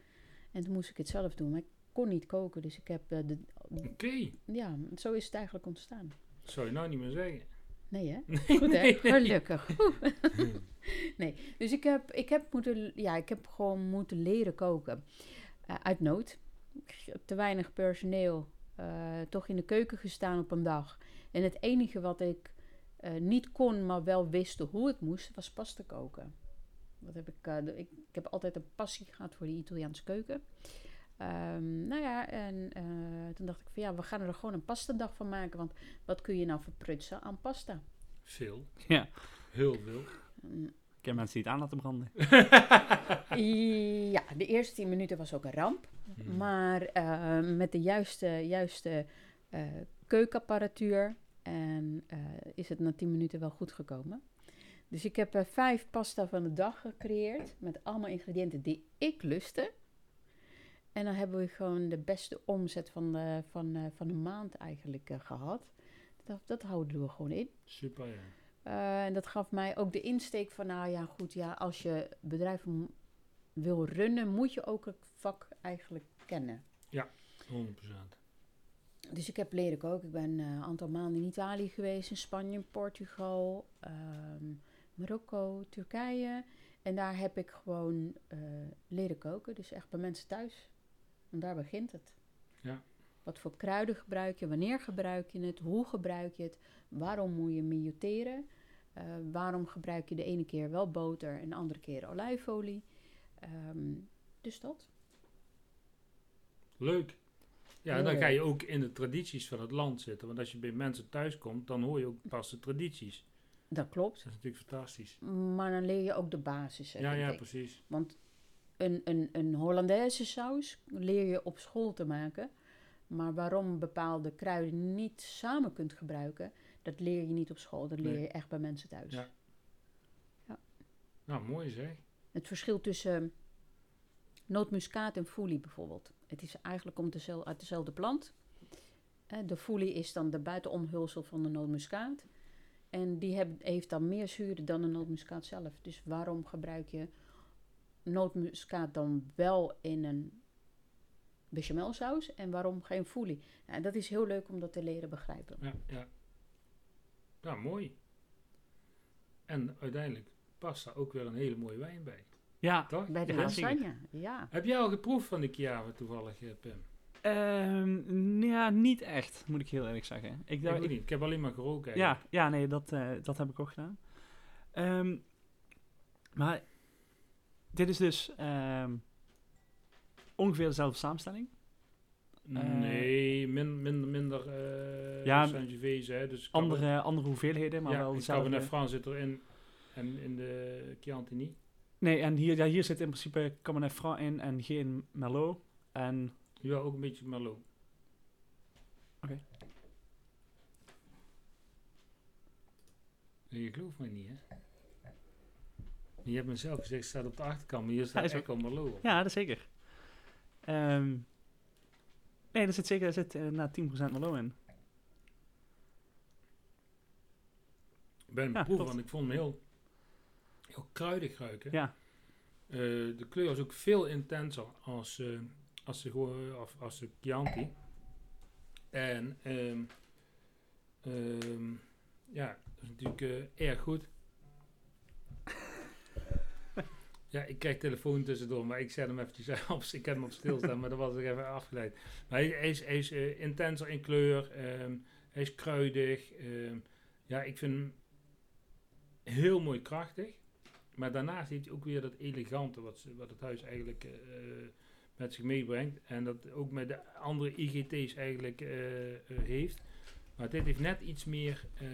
En toen moest ik het zelf doen, maar ik kon niet koken. Dus ik heb, eh, de, Oké, ja, zo is het eigenlijk ontstaan. dat zou je nou niet meer zeggen. Nee, hè? *laughs* Goed, hè? Nee, nee. Gelukkig. *laughs* *laughs* nee, dus ik heb, ik, heb moeten, ja, ik heb gewoon moeten leren koken. Eh, uit nood. Te weinig personeel. eh, toch in de keuken gestaan op een dag. En het enige wat ik niet kon, maar wel wist hoe het moest, was pasta koken. Wat heb ik, eh, de- ik, ik heb altijd een passie gehad voor de Italiaanse keuken. Ehm, nou ja, en eh, toen dacht ik van ja, we gaan er gewoon een pastadag van maken. Want wat kun je nou verprutsen aan pasta? Veel, Ja, heel veel. Ik heb mensen die het aan laten branden. *laughs* Ja, de eerste tien minuten was ook een ramp. Hmm. Maar eh, met de juiste, juiste eh, keukenapparatuur en, eh, is het na tien minuten wel goed gekomen. Dus ik heb eh, vijf pasta van de dag gecreëerd met allemaal ingrediënten die ik lustte. En dan hebben we gewoon de beste omzet van de, van, eh, van de maand eigenlijk eh, gehad. Dat, dat houden we gewoon in. Super, ja. En dat gaf mij ook de insteek van, nou ja, goed, ja, als je bedrijf wil runnen, moet je ook het vak eigenlijk kennen. 100%. Dus ik heb leren koken. Ik ben een aantal maanden in Italië geweest, in Spanje, in Portugal, ehm, Marokko, Turkije. En daar heb ik gewoon eh, leren koken. Dus echt bij mensen thuis. En daar begint het. Ja. Wat voor kruiden gebruik je? Wanneer gebruik je het? Hoe gebruik je het? Waarom moet je mijoteren? Eh, waarom gebruik je de ene keer wel boter en de andere keer olijfolie? Ehm, dus dat. Leuk. Ja, Heel dan ga je ook in de tradities van het land zitten. Want als je bij mensen thuis komt, dan hoor je ook pas de tradities. Dat klopt. Dat is natuurlijk fantastisch. Maar dan leer je ook de basis. Ja, ja, ik. precies. Want een, een, een Hollandaise saus leer je op school te maken. Maar waarom bepaalde kruiden niet samen kunt gebruiken, dat leer je niet op school. Dat leer Nee. je echt bij mensen thuis. Ja. Nou, mooi zeg. Het verschil tussen nootmuskaat en foelie bijvoorbeeld. Het is eigenlijk komt dezel- uit dezelfde plant. De foelie is dan de buitenomhulsel van de nootmuskaat. En die heb- heeft dan meer zuur dan de nootmuskaat zelf. Dus waarom gebruik je nootmuskaat dan wel in een bechamelsaus en waarom geen foelie? Nou, dat is heel leuk om dat te leren begrijpen. Ja, ja. Nou, mooi. En uiteindelijk past daar ook weer een hele mooie wijn bij. Ja, Toch? Bij de Ja, lasagne, ja. Heb jij al geproefd van de Chiave toevallig, eh, Pim? Ehm, ja, niet echt, moet ik heel eerlijk zeggen. Ik, Ik, dacht- ook ik- niet. Ik heb alleen maar geroken. ja, eigenlijk. ja, nee, dat, eh, dat heb ik ook gedaan. Ehm, maar dit is dus ehm, ongeveer dezelfde samenstelling. Eh, Nee, min, minder, minder eh Ja, Sangiovese, hè. Dus Andere, andere hoeveelheden, maar ja, wel dezelfde. Cabernet Franc zit erin en in de Chianti niet. Nee, en hier, ja, hier zit in principe Cabernet Franc in en geen Merlot. En Ja, ook een beetje Merlot. Oké. Nee, je gelooft mij niet, hè? Je hebt me zelf gezegd, het staat op de achterkant, maar hier staat echt al Merlot op. ja, dat is zeker. Ehm, nee, er zit zeker er zit, eh, na 10% Merlot in. Ik ben Ja, proeven, want ik vond hem heel, heel kruidig ruiken. Ja. Eh, de kleur is ook veel intenser als, eh, als, gewoon- of als de Chianti. En ehm, ehm, ja, dat is natuurlijk eh, erg goed. *laughs* ja, ik krijg telefoon tussendoor, maar ik zet hem eventjes *laughs* op. Ik heb hem op stilstaan, maar dat was ik even afgeleid. Maar hij, hij is, hij is eh, intenser in kleur. ehm, hij is kruidig. ja, ik vind hem heel mooi krachtig. Maar daarnaast heeft hij ook weer dat elegante wat, ze- wat het huis eigenlijk eh, met zich meebrengt. En dat ook met de andere IGT's eigenlijk eh, eh, heeft. Maar dit heeft net iets meer eh,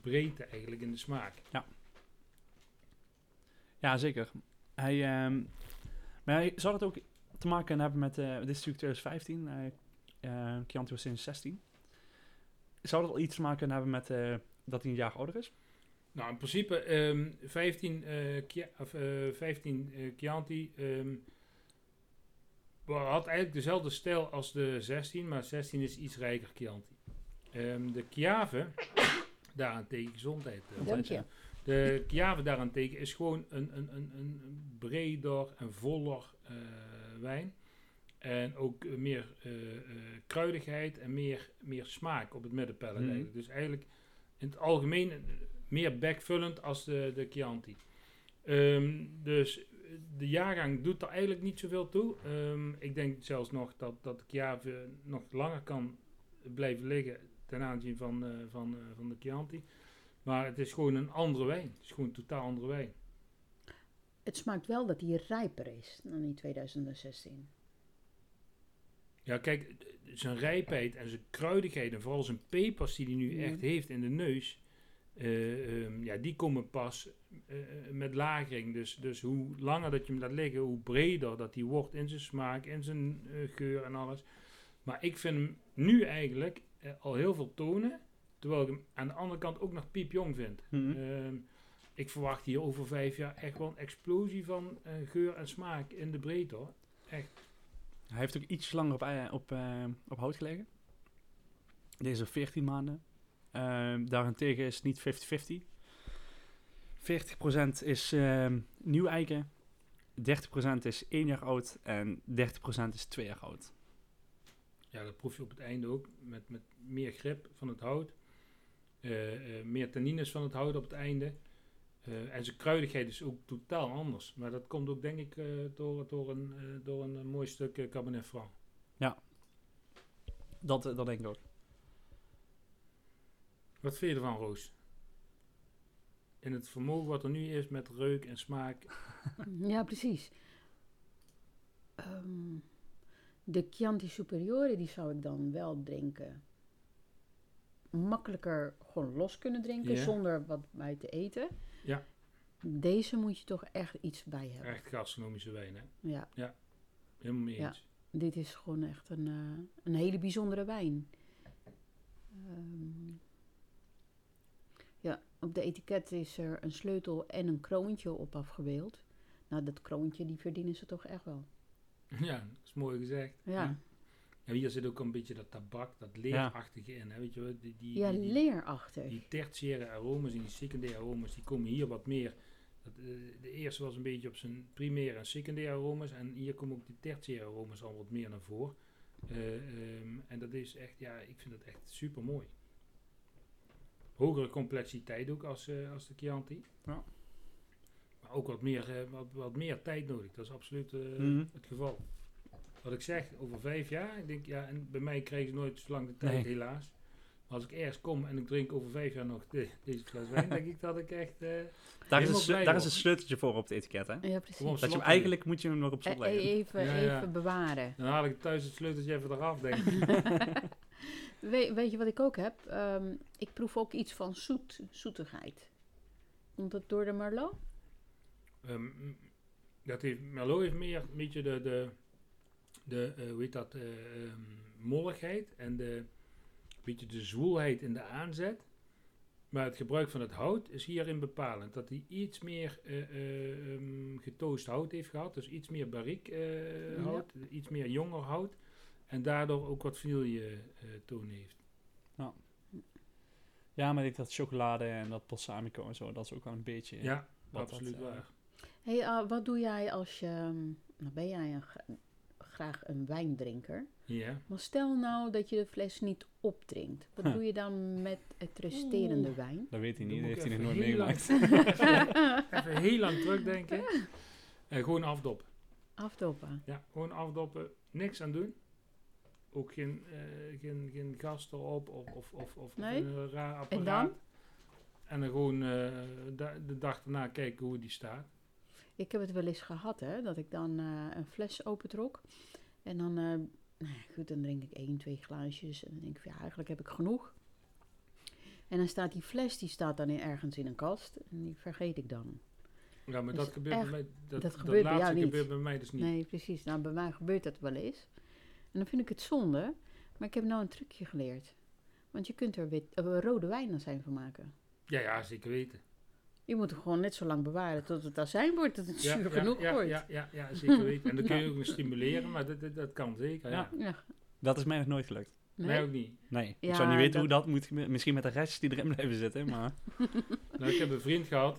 breedte eigenlijk in de smaak. Ja, zeker. Hij, ehm, maar hij zou het ook te maken hebben met, dit is natuurlijk 2015, eh eh, Chianti was sinds 16. Zou dat al iets te maken hebben met dat hij een jaar ouder is? Nou, in principe ehm 15, eh, Chia- of, eh, 15 eh, Chianti ehm, had eigenlijk dezelfde stijl als de 16, maar 16 is iets rijker Chianti. Ehm, de Chiave, *coughs* daarentegen, gezondheid. eh, Dank je. De Chiave daarentegen is gewoon een, een, een, een breder en voller eh, wijn. En ook eh, meer eh, eh, kruidigheid en meer, meer smaak op het middenpellet Mhm. eigenlijk. Dus eigenlijk in het algemeen meer bekvullend als de, de Chianti. Ehm, dus de jaargang doet er eigenlijk niet zoveel toe. Ehm, ik denk zelfs nog dat, dat de Chiave nog langer kan blijven liggen ten aanzien van, eh, van, eh, van de Chianti. Maar het is gewoon een andere wijn. Het is gewoon een totaal andere wijn. Het smaakt wel dat hij rijper is dan in 2016. Ja, kijk, zijn rijpheid en zijn kruidigheid en vooral zijn pepers die hij nu echt heeft in de neus, eh, ehm, ja, die komen pas eh, met lagering. Dus, dus hoe langer dat je hem laat liggen, hoe breder dat hij wordt in zijn smaak, in zijn eh, geur en alles. Maar ik vind hem nu eigenlijk eh, al heel veel tonen, terwijl ik hem aan de andere kant ook nog piepjong vind. Mhm. Ehm, ik verwacht hier over vijf jaar echt wel een explosie van eh, geur en smaak in de breedte hoor. Hij heeft ook iets langer op, op, eh, op hout gelegen. Deze 14 maanden. Ehm, daarentegen is het niet 50-50. 40% is ehm, nieuw eiken. 30% is 1 jaar oud. En 30% is 2 jaar oud. Ja, dat proef je op het einde ook. Met, met meer grip van het hout. eh, eh, meer tannines van het hout op het einde. Eh, en zijn kruidigheid is ook totaal anders. Maar dat komt ook denk ik door, door, een, door een, mooi stuk Cabernet Franc. Dat, eh, dat denk ik ook. Wat vind je ervan, Roos? In het vermogen wat er nu is met reuk en smaak. *laughs* Ja, precies. Ehm, de Chianti Superiore, die zou ik dan wel drinken. makkelijker gewoon los kunnen drinken Ja. zonder wat bij te eten. Ja. Deze moet je toch echt iets bij hebben. Echt gastronomische wijn, hè? Ja, Helemaal mee Ja. eens. dit is gewoon echt een, eh, een hele bijzondere wijn. Ehm, ja, op de etiket is er een sleutel en een kroontje op afgebeeld. Nou, dat kroontje die verdienen ze toch echt wel. *laughs* Ja, dat is mooi gezegd. Ja, En hier zit ook een beetje dat tabak, dat leerachtige in, hè? Weet je wel? Die, die, ja die, die- leerachtig. Die tertiaire aromas en die secundaire aromas, die komen hier wat meer. Dat, eh, de eerste was een beetje op zijn primaire en secundaire aromas. En hier komen ook die tertiaire aromas al wat meer naar voren. Eh, ehm, en dat is echt, ja, ik vind dat echt super mooi. Hogere complexiteit ook als, eh, als de Chianti. Ja. Maar ook wat meer, eh, wat, wat meer tijd nodig. Dat is absoluut eh, Mhm. het geval. Wat ik zeg, over vijf jaar, ik denk, ja, en bij mij krijgen ze nooit zo lang de tijd, Nee. helaas. Maar als ik ergens kom en ik drink over vijf jaar nog de- deze fles wijn, *laughs* denk ik dat ik echt... eh, Daar is, een, daar is een sleuteltje voor op het etiket, hè? Ja, precies. Dat je hem, eigenlijk moet je hem nog op slot E- leggen. even, Ja, ja. even bewaren. dan haal ik thuis het sleuteltje even eraf, denk ik. *laughs* We- weet je wat ik ook heb? Ehm, ik proef ook iets van zoet, zoetigheid. Komt dat door de Merlot? Ehm, dat heeft, Merlot heeft meer een beetje de, de, de eh, hoe heet dat, eh, ehm, molligheid en de, een beetje de zwoelheid in de aanzet. Maar het gebruik van het hout is hierin bepalend. Dat hij iets meer ehm, getoost hout heeft gehad. Dus iets meer Ja. hout, iets meer jonger hout. En daardoor ook wat vanille eh, toon heeft. Ja, maar ik denk dat chocolade en dat balsamico en zo, dat is ook wel een beetje... Ja, wat absoluut dat, eh, waar. Hey, wat doe jij als je... ehm, Nou, ben jij een, gra- graag een wijndrinker? Ja. Maar stel nou dat je de fles niet opdrinkt. Wat Huh. doe je dan met het resterende wijn? Dat weet hij niet, dat heeft hij nog nooit meegemaakt. *laughs* Even heel lang terugdenken. *laughs* En gewoon afdoppen. Afdoppen. Ja, gewoon afdoppen. Niks aan doen. Ook geen, eh, geen, geen gas erop of, of, of, of Nee? een raar apparaat. En dan? En dan gewoon eh, da- de dag daarna kijken hoe die staat. Ik heb het wel eens gehad, hè, dat ik dan eh, een fles opentrok. En dan, nou ja, goed, dan drink ik één, twee glaasjes. En dan denk ik, van, ja, eigenlijk heb ik genoeg. En dan staat die fles, die staat dan in, ergens in een kast. En die vergeet ik dan. Ja, maar Dus dat gebeurt echt, bij mij. Dat, dat dat, gebeurt bij laatste jou niet. gebeurt bij mij dus niet. Nee, precies. Nou, bij mij gebeurt dat wel eens. En dan vind ik het zonde. Maar ik heb nou een trucje geleerd. Want je kunt er wit, eh, rode wijn aan zijn van maken. Ja, ja, zeker weten. Je moet hem gewoon net zo lang bewaren tot het azijn wordt, tot het Ja, zuur ja, genoeg ja, wordt. Ja, ja, ja, zeker *laughs* weten. En dan kun je ook nog stimuleren, maar dat, dat, dat kan zeker. Ja. Dat is mij nog nooit gelukt. nee? Mij ook niet. Nee, ik Ja, zou niet weten dat- hoe dat moet. Misschien met de restjes die erin blijven zitten, maar... *laughs* Nou, ik heb een vriend gehad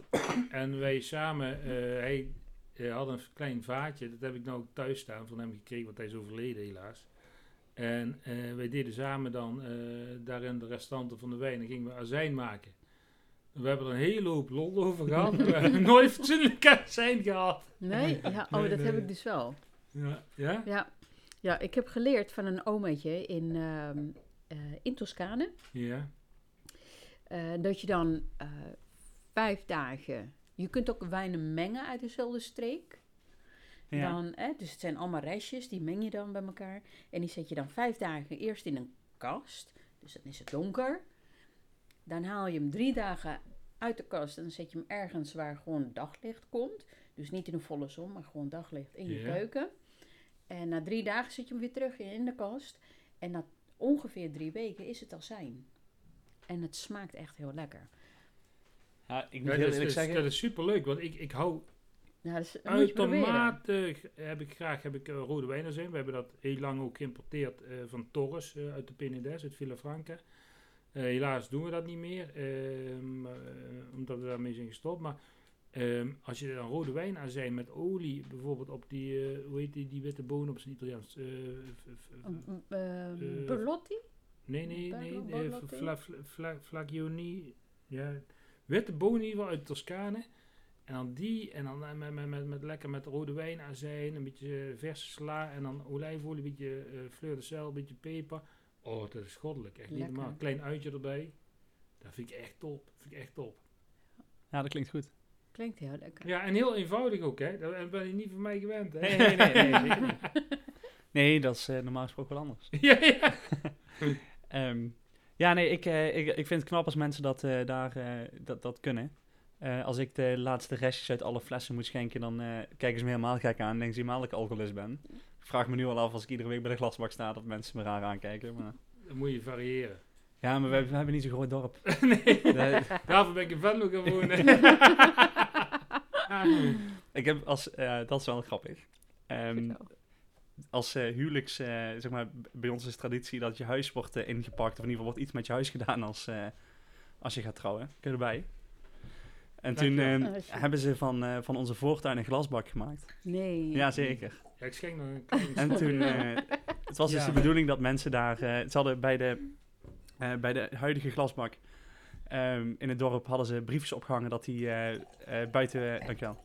en wij samen, eh, hij eh, had een klein vaatje, dat heb ik nou ook thuis staan van hem gekregen, want hij is overleden helaas. En eh, wij deden samen dan eh, daarin de restanten van de wijn en gingen we azijn maken. We hebben er een hele hoop lol over *laughs* gehad, we hebben *laughs* nooit fatsoenlijk azijn gehad. Nee? Ja, oh, Nee, dat heb ik dus wel. Ja? ja? Ja. ja, ik heb geleerd van een omaatje in, ehm, eh, in Toscane. Ja. dat je dan vijf dagen... Je kunt ook wijnen mengen uit dezelfde streek. Ja. Dan, hè, dus het zijn allemaal restjes, die meng je dan bij elkaar. En die zet je dan vijf dagen eerst in een kast. Dus dan is het donker. Dan haal je hem drie dagen uit de kast en dan zet je hem ergens waar gewoon daglicht komt. Dus niet in de volle zon, maar gewoon daglicht in je Ja. keuken. En na drie dagen zet je hem weer terug in de kast. En na ongeveer drie weken is het al zijn. En het smaakt echt heel lekker. Ja, ik moet heel dat, is, eerlijk zeggen... dat is superleuk, want ik, ik hou Ja, dus. Uitermate heb ik graag heb ik, eh, rode wijnen zijn. We hebben dat heel lang ook geïmporteerd eh, van Torres eh, uit de Penedès, uit Villafranca. Eh, helaas doen we dat niet meer, ehm, eh, omdat we daarmee zijn gestopt. Maar ehm, als je dan rode wijn aan zijn met olie, bijvoorbeeld op die, eh, hoe heet die, die witte bonen op zijn Italiaans? Eh, f- f- Um, eh, Eh, Berlotti? nee, nee, nee, Barlo- Barlotti? fla, fla, fla, Flagioni. Ja, witte bonen in ieder geval uit Toscane. En dan die, en dan eh, met, met, met, met lekker met rode wijn azijn, een beetje verse sla en dan olijfolie, een beetje eh fleur de sel, een beetje peper. Oh, dat is goddelijk, echt niet normaal. Klein uitje erbij. Dat vind ik echt top, vind ik echt top. Ja, dat klinkt goed. Klinkt heel lekker. Ja, en heel eenvoudig ook, hè. Dat ben je niet van mij gewend, hè. Nee, *laughs* nee, nee, nee, zeker niet. Nee, dat is eh, normaal gesproken wel anders. *laughs* ja, ja. *laughs* Ehm, Ja, nee, ik, eh, ik, ik vind het knap als mensen dat, eh, daar, eh, dat, dat kunnen. Eh, als ik de laatste restjes uit alle flessen moet schenken, dan eh, kijken ze me helemaal gek aan en denken ze helemaal dat ik alcoholist ben. Ik vraag me nu al af als ik iedere week bij de glasbak sta, dat mensen me raar aankijken. Maar... Dan moet je variëren. Ja, maar we, we hebben niet zo'n groot dorp. *laughs* nee, Nee, daarvoor ben ik in Venlo gaan wonen. *laughs* ik heb als, dat is wel grappig. Ehm. Als eh, huwelijks, eh, zeg maar, bij ons is traditie dat je huis wordt ingepakt. Of in ieder geval wordt iets met je huis gedaan als, eh, als je gaat trouwen. Kun je erbij? En toen ehm, hebben ze van, eh, van onze voortuin een glasbak gemaakt. Nee. Ja, zeker. ja, ik schenk nog een *laughs* klein En toen, eh, het was dus Ja. de bedoeling dat mensen daar, eh, ze hadden bij de, eh, bij de huidige glasbak ehm, in het dorp hadden ze briefjes opgehangen dat die eh, eh, buiten, dankjewel,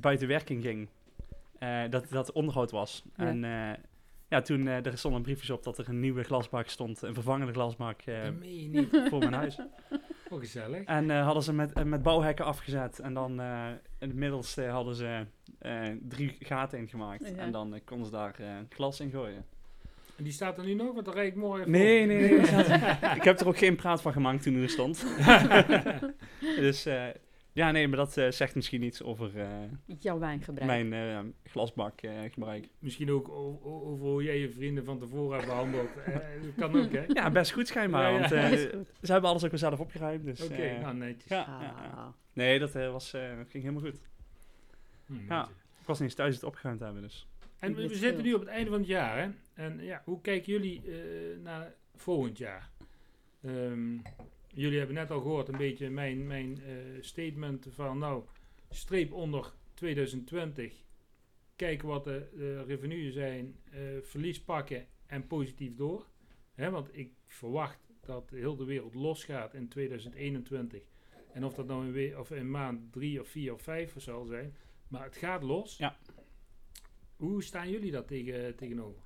buiten werking ging. Eh, dat dat onderhoud was. Ja. En eh, ja, toen eh, er stonden briefjes op dat er een nieuwe glasbak stond, een vervangende glasbak eh, voor mijn huis. *laughs* Oh, gezellig. En eh, hadden ze met, met bouwhekken afgezet. En dan eh, in het middelste hadden ze eh, drie gaten ingemaakt. Ja. En dan konden ze daar eh, glas in gooien. En die staat er nu nog, want dan rijd ik morgen even Nee, nee, nee. *laughs* ik heb er ook geen praat van gemaakt toen hij er stond. *laughs* dus eh, ja, nee, maar dat eh, zegt misschien iets over eh, Jouw wijngebruik. mijn eh, glasbakgebruik. Misschien ook over hoe jij je vrienden van tevoren hebt behandeld. Eh, dat kan ook, hè? ja, best goed schijnbaar. Ja, ja. Want eh, ze hebben alles ook weer zelf opgeruimd. Dus, Oké, nou netjes. ja. Ah. Nee, dat eh, was, eh, ging helemaal goed. Hm, Ja. netjes. Ik was niet eens thuis het opgeruimd hebben, dus. En we, zitten nu op het einde van het jaar, hè? En ja, hoe kijken jullie eh, naar volgend jaar? Ehm, jullie hebben net al gehoord een beetje mijn, mijn eh, statement van, nou, streep onder 2020. Kijken wat de, de revenuen zijn, eh, verlies pakken en positief door. Hè, want ik verwacht dat heel de wereld losgaat in 2021. En of dat nou in, we- of in maand drie of vier of vijf zal zijn. Maar het gaat los. Ja. Hoe staan jullie daar tegen, tegenover?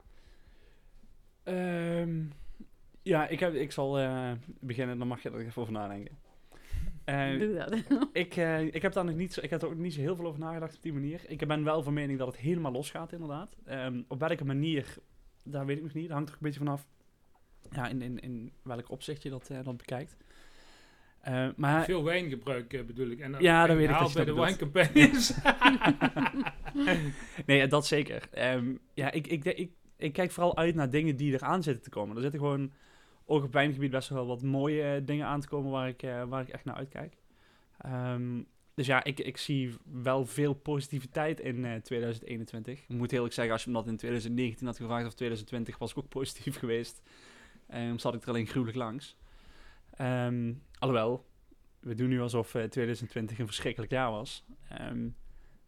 Ehm, ja, ik, heb, ik zal eh, beginnen, dan mag je er even over nadenken. Eh, Doe dat. *laughs* ik, eh, ik heb daar nog niet zo, ik heb er ook niet zo heel veel over nagedacht op die manier. Ik ben wel van mening dat het helemaal losgaat, inderdaad. Ehm, op welke manier, daar weet ik nog niet. Dat hangt er een beetje vanaf ja, in, in, in welk opzicht je dat, eh, dat bekijkt. Eh, maar Veel wijngebruik bedoel ik. En Ja, dat weet ik dat je bij de wijncampagnes. *laughs* *laughs* nee, dat zeker. Ehm, ja, ik, ik, ik, ik kijk vooral uit naar dingen die eraan zitten te komen. Er zitten gewoon ook op wijngebied best wel wat mooie eh, dingen aan te komen waar ik, eh, waar ik echt naar uitkijk. Ehm, dus ja, ik, ik zie wel veel positiviteit in eh, 2021. Ik moet eerlijk zeggen, als je me dat in 2019 had gevraagd of 2020, was ik ook positief *laughs* geweest. Ehm zat ik er alleen gruwelijk langs. Ehm, alhoewel, we doen nu alsof eh, 2020 een verschrikkelijk jaar was.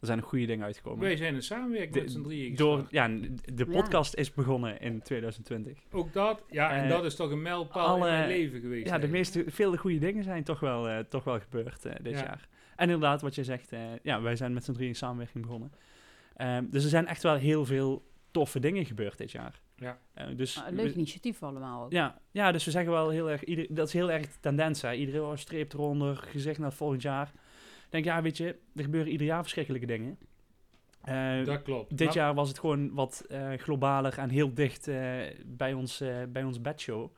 Er zijn goede dingen uitgekomen. Wij zijn een samenwerking met z'n drieën Door, ja, de Ja. podcast is begonnen in 2020. Ook dat. Ja, en Eh, dat is toch een mijlpaal alle- in mijn leven geweest. Ja, de meeste, veel goede dingen zijn toch wel, eh, toch wel gebeurd eh, dit Ja. jaar. En inderdaad, wat je zegt, eh, ja, wij zijn met z'n drieën in samenwerking begonnen. Ehm, dus er zijn echt wel heel veel toffe dingen gebeurd dit jaar. Ja. Dus Ah, leuk initiatief allemaal. ook. ja, ja, dus we zeggen wel heel erg, ieder, dat is heel erg de tendens. Hè. Iedereen streept eronder, gezicht naar het volgend jaar. Denk, ja, weet je, er gebeuren ieder jaar verschrikkelijke dingen. Eh, Dat klopt. Dit Maar- jaar was het gewoon wat eh, globaler en heel dicht eh, bij, ons, bij ons bedshow.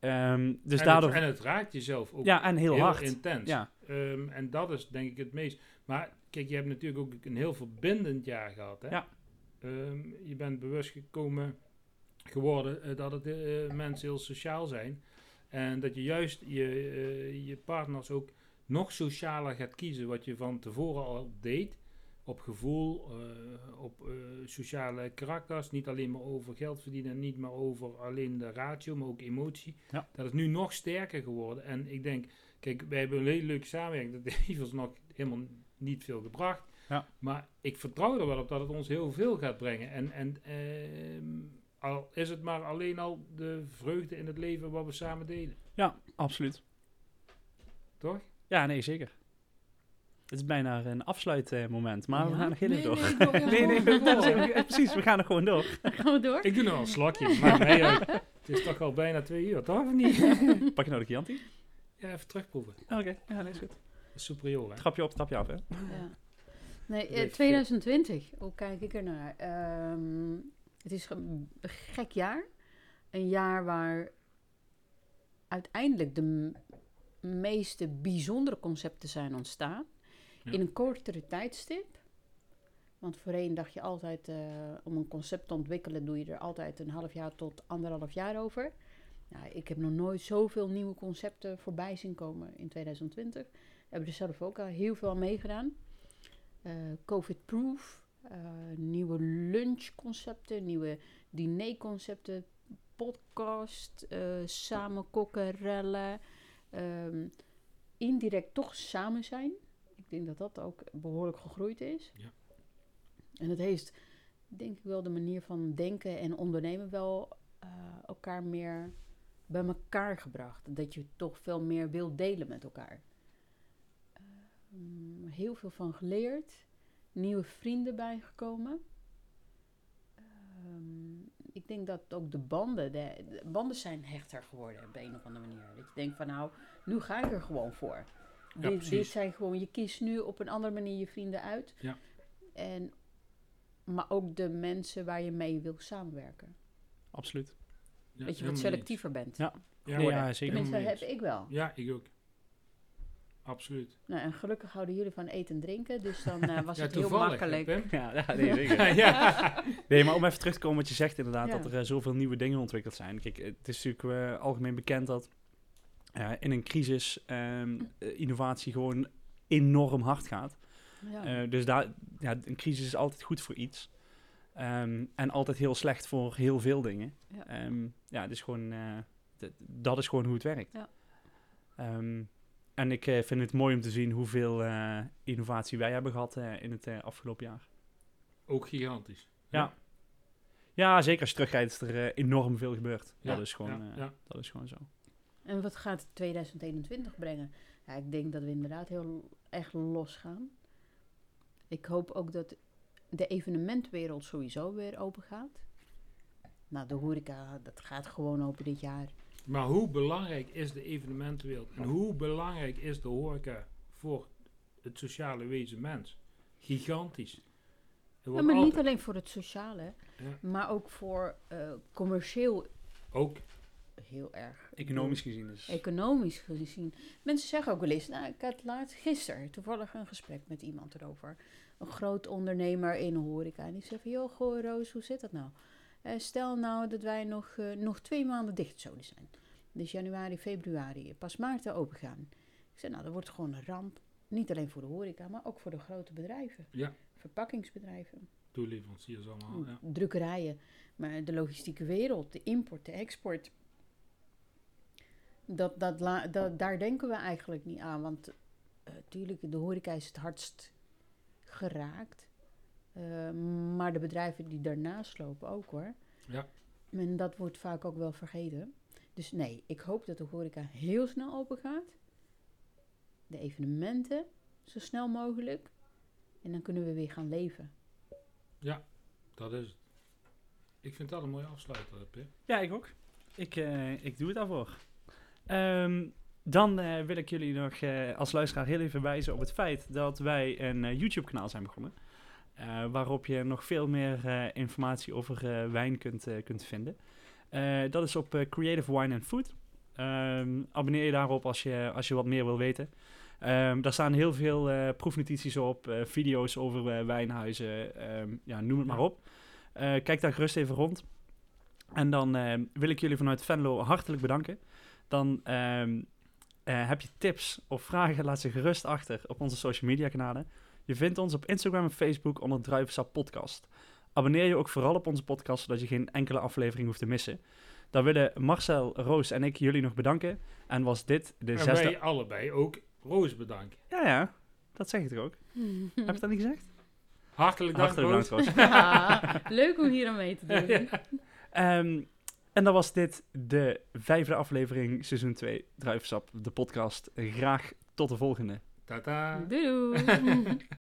Ehm, dus en, daardoor... het, en het raakt jezelf ook ja, en heel, hard. intens. Ja, Ehm, en dat is denk ik het meest. Maar kijk, je hebt natuurlijk ook een heel verbindend jaar gehad. Hè? Ja. Ehm, je bent bewust gekomen geworden dat het mensen heel sociaal zijn. En dat je juist je, je partners ook nog socialer gaat kiezen. Wat je van tevoren al deed. Op gevoel, eh, op eh, sociale karakters. Niet alleen maar over geld verdienen. Niet maar over alleen de ratio, maar ook emotie. Ja. Dat is nu nog sterker geworden. En ik denk, kijk, wij hebben een hele leuke samenwerking. Dat heeft ons nog helemaal niet veel gebracht. Ja. Maar ik vertrouw er wel op dat het ons heel veel gaat brengen. En, en ehm, al is het maar alleen al de vreugde in het leven wat we samen delen. ja, absoluut. Toch? Ja, nee, zeker. Het is bijna een afsluitmoment, maar we gaan nog heel even door. *laughs* nee, Nee, nee, precies, we gaan er gewoon door. *laughs* Gaan we door? Ik doe nog wel een slokje. Mij *laughs* uit. Het is toch al bijna twee uur, toch? Of niet? Pak je nou de Chianti? Ja, even terugproeven. Oké, ja, nee, is goed. Superieur, hè? Trapje op, trapje af, hè? Ja. Nee, eh, Beetje- 2020, hoe kijk ik ernaar? Ehm het is een gek jaar. Een jaar waar uiteindelijk de meeste bijzondere concepten zijn ontstaan. Ja. In een kortere tijdstip. Want voorheen dacht je altijd, eh, om een concept te ontwikkelen, doe je er altijd een half jaar tot anderhalf jaar over. Nou, ik heb nog nooit zoveel nieuwe concepten voorbij zien komen in 2020. We hebben er zelf ook al heel veel aan meegedaan. Eh, Covid-proof, eh, nieuwe lunchconcepten, nieuwe dinerconcepten, podcast, eh, samen kokken, rellen. Ehm, indirect toch samen zijn. Ik denk dat dat ook behoorlijk gegroeid is. Ja. En het heeft, denk ik wel, de manier van denken en ondernemen wel eh, elkaar meer bij elkaar gebracht. Dat je toch veel meer wilt delen met elkaar. Ehm, heel veel van geleerd. Nieuwe vrienden bijgekomen. Ehm, ik denk dat ook de banden, de, de banden zijn hechter geworden op de een of andere manier. Dat je denkt van nou, nu ga ik er gewoon voor. dit, zijn gewoon, je kiest nu op een andere manier je vrienden uit. Ja. En, maar ook de mensen waar je mee wil samenwerken. Absoluut. Ja, dat je wat selectiever bent. Ja. Ja, Nee, ja, ja, zeker. Tenminste, heb ik wel. Ja, ik ook. Absoluut. Nou, en gelukkig houden jullie van eten en drinken, dus dan eh, was *laughs* ja, het heel hè, makkelijk. Ja, ja, nee, zeker. *laughs* ja. *laughs* Nee, maar om even terug te komen wat je zegt inderdaad, Ja. dat er eh, zoveel nieuwe dingen ontwikkeld zijn. Kijk, het is natuurlijk eh, algemeen bekend dat eh, in een crisis ehm, eh, innovatie gewoon enorm hard gaat. Ja. Eh, dus daar, ja, een crisis is altijd goed voor iets. Ehm, en altijd heel slecht voor heel veel dingen. Ja. Ehm, ja, dus gewoon, eh, dat is gewoon hoe het werkt. Ja. Ehm, en ik eh, vind het mooi om te zien hoeveel eh, innovatie wij hebben gehad eh, in het afgelopen jaar. Ook gigantisch. Ja. Ja, zeker als je terugkijkt is er enorm veel gebeurd. Ja, Dat, is gewoon, ja, eh, ja. dat is gewoon zo. En wat gaat 2021 brengen? Ja, ik denk dat we inderdaad heel echt losgaan. Ik hoop ook dat de evenementwereld sowieso weer open gaat. Nou, de horeca, dat gaat gewoon open dit jaar. Maar hoe belangrijk is de evenementenwereld en hoe belangrijk is de horeca voor het sociale wezen mens? Gigantisch. Ja, maar niet alleen voor het sociale, Ja. maar ook voor eh, commercieel Ook, heel erg. Economisch gezien is Economisch gezien. Mensen zeggen ook wel eens, nou, ik had laatst gisteren toevallig een gesprek met iemand erover. Een groot ondernemer in horeca. En die zei van, joh, goh Roos, hoe zit dat nou? Eh, stel nou dat wij nog, eh, nog twee maanden dicht zouden zijn. Dus januari, februari, pas maart open gaan. Ik zei, nou, dat wordt gewoon een ramp. Niet alleen voor de horeca, maar ook voor de grote bedrijven. Ja. Verpakkingsbedrijven, toeleveranciers allemaal. Ja. drukkerijen. Maar de logistieke wereld, de import, de export. Dat, dat, daar denken we eigenlijk niet aan. Want natuurlijk, de horeca is het hardst geraakt. Eh, maar de bedrijven die daarnaast lopen ook hoor. Ja. En dat wordt vaak ook wel vergeten. Dus nee, ik hoop dat de horeca heel snel open gaat. De evenementen zo snel mogelijk. En dan kunnen we weer gaan leven. Dat is het. Ik vind dat een mooie afsluiter, Pim. Ja, ik ook. Ik, eh, ik doe het daarvoor. Ehm, dan eh, wil ik jullie nog eh, als luisteraar heel even wijzen op het feit dat wij een YouTube-kanaal zijn begonnen. Eh, waarop je nog veel meer eh, informatie over eh, wijn kunt, kunt vinden. Dat is op Creative Wine and Food. Ehm, abonneer je daarop als je, als je wat meer wil weten. Ehm, daar staan heel veel proefnotities op, video's over wijnhuizen, ehm, ja, noem het maar op. Kijk daar gerust even rond. En dan wil ik jullie vanuit Venlo hartelijk bedanken. Dan heb je tips of vragen, laat ze gerust achter op onze social media kanalen. Je vindt ons op Instagram en Facebook onder Druivensap Podcast. Abonneer je ook vooral op onze podcast, zodat je geen enkele aflevering hoeft te missen. Dan willen Marcel, Roos en ik jullie nog bedanken. En was dit de En zesde... wij allebei ook Roos bedanken. Ja, ja, dat zeg ik toch ook? Heb ik dat niet gezegd? Hartelijk dank, Hartelijk Roos. dank, Roos. Ja, *laughs* *laughs* leuk om hier aan mee te doen. *laughs* Ehm, en dan was dit de vijfde aflevering, seizoen 2, Druivensap, de podcast. Graag tot de volgende. Ta-ta. Doo. *laughs*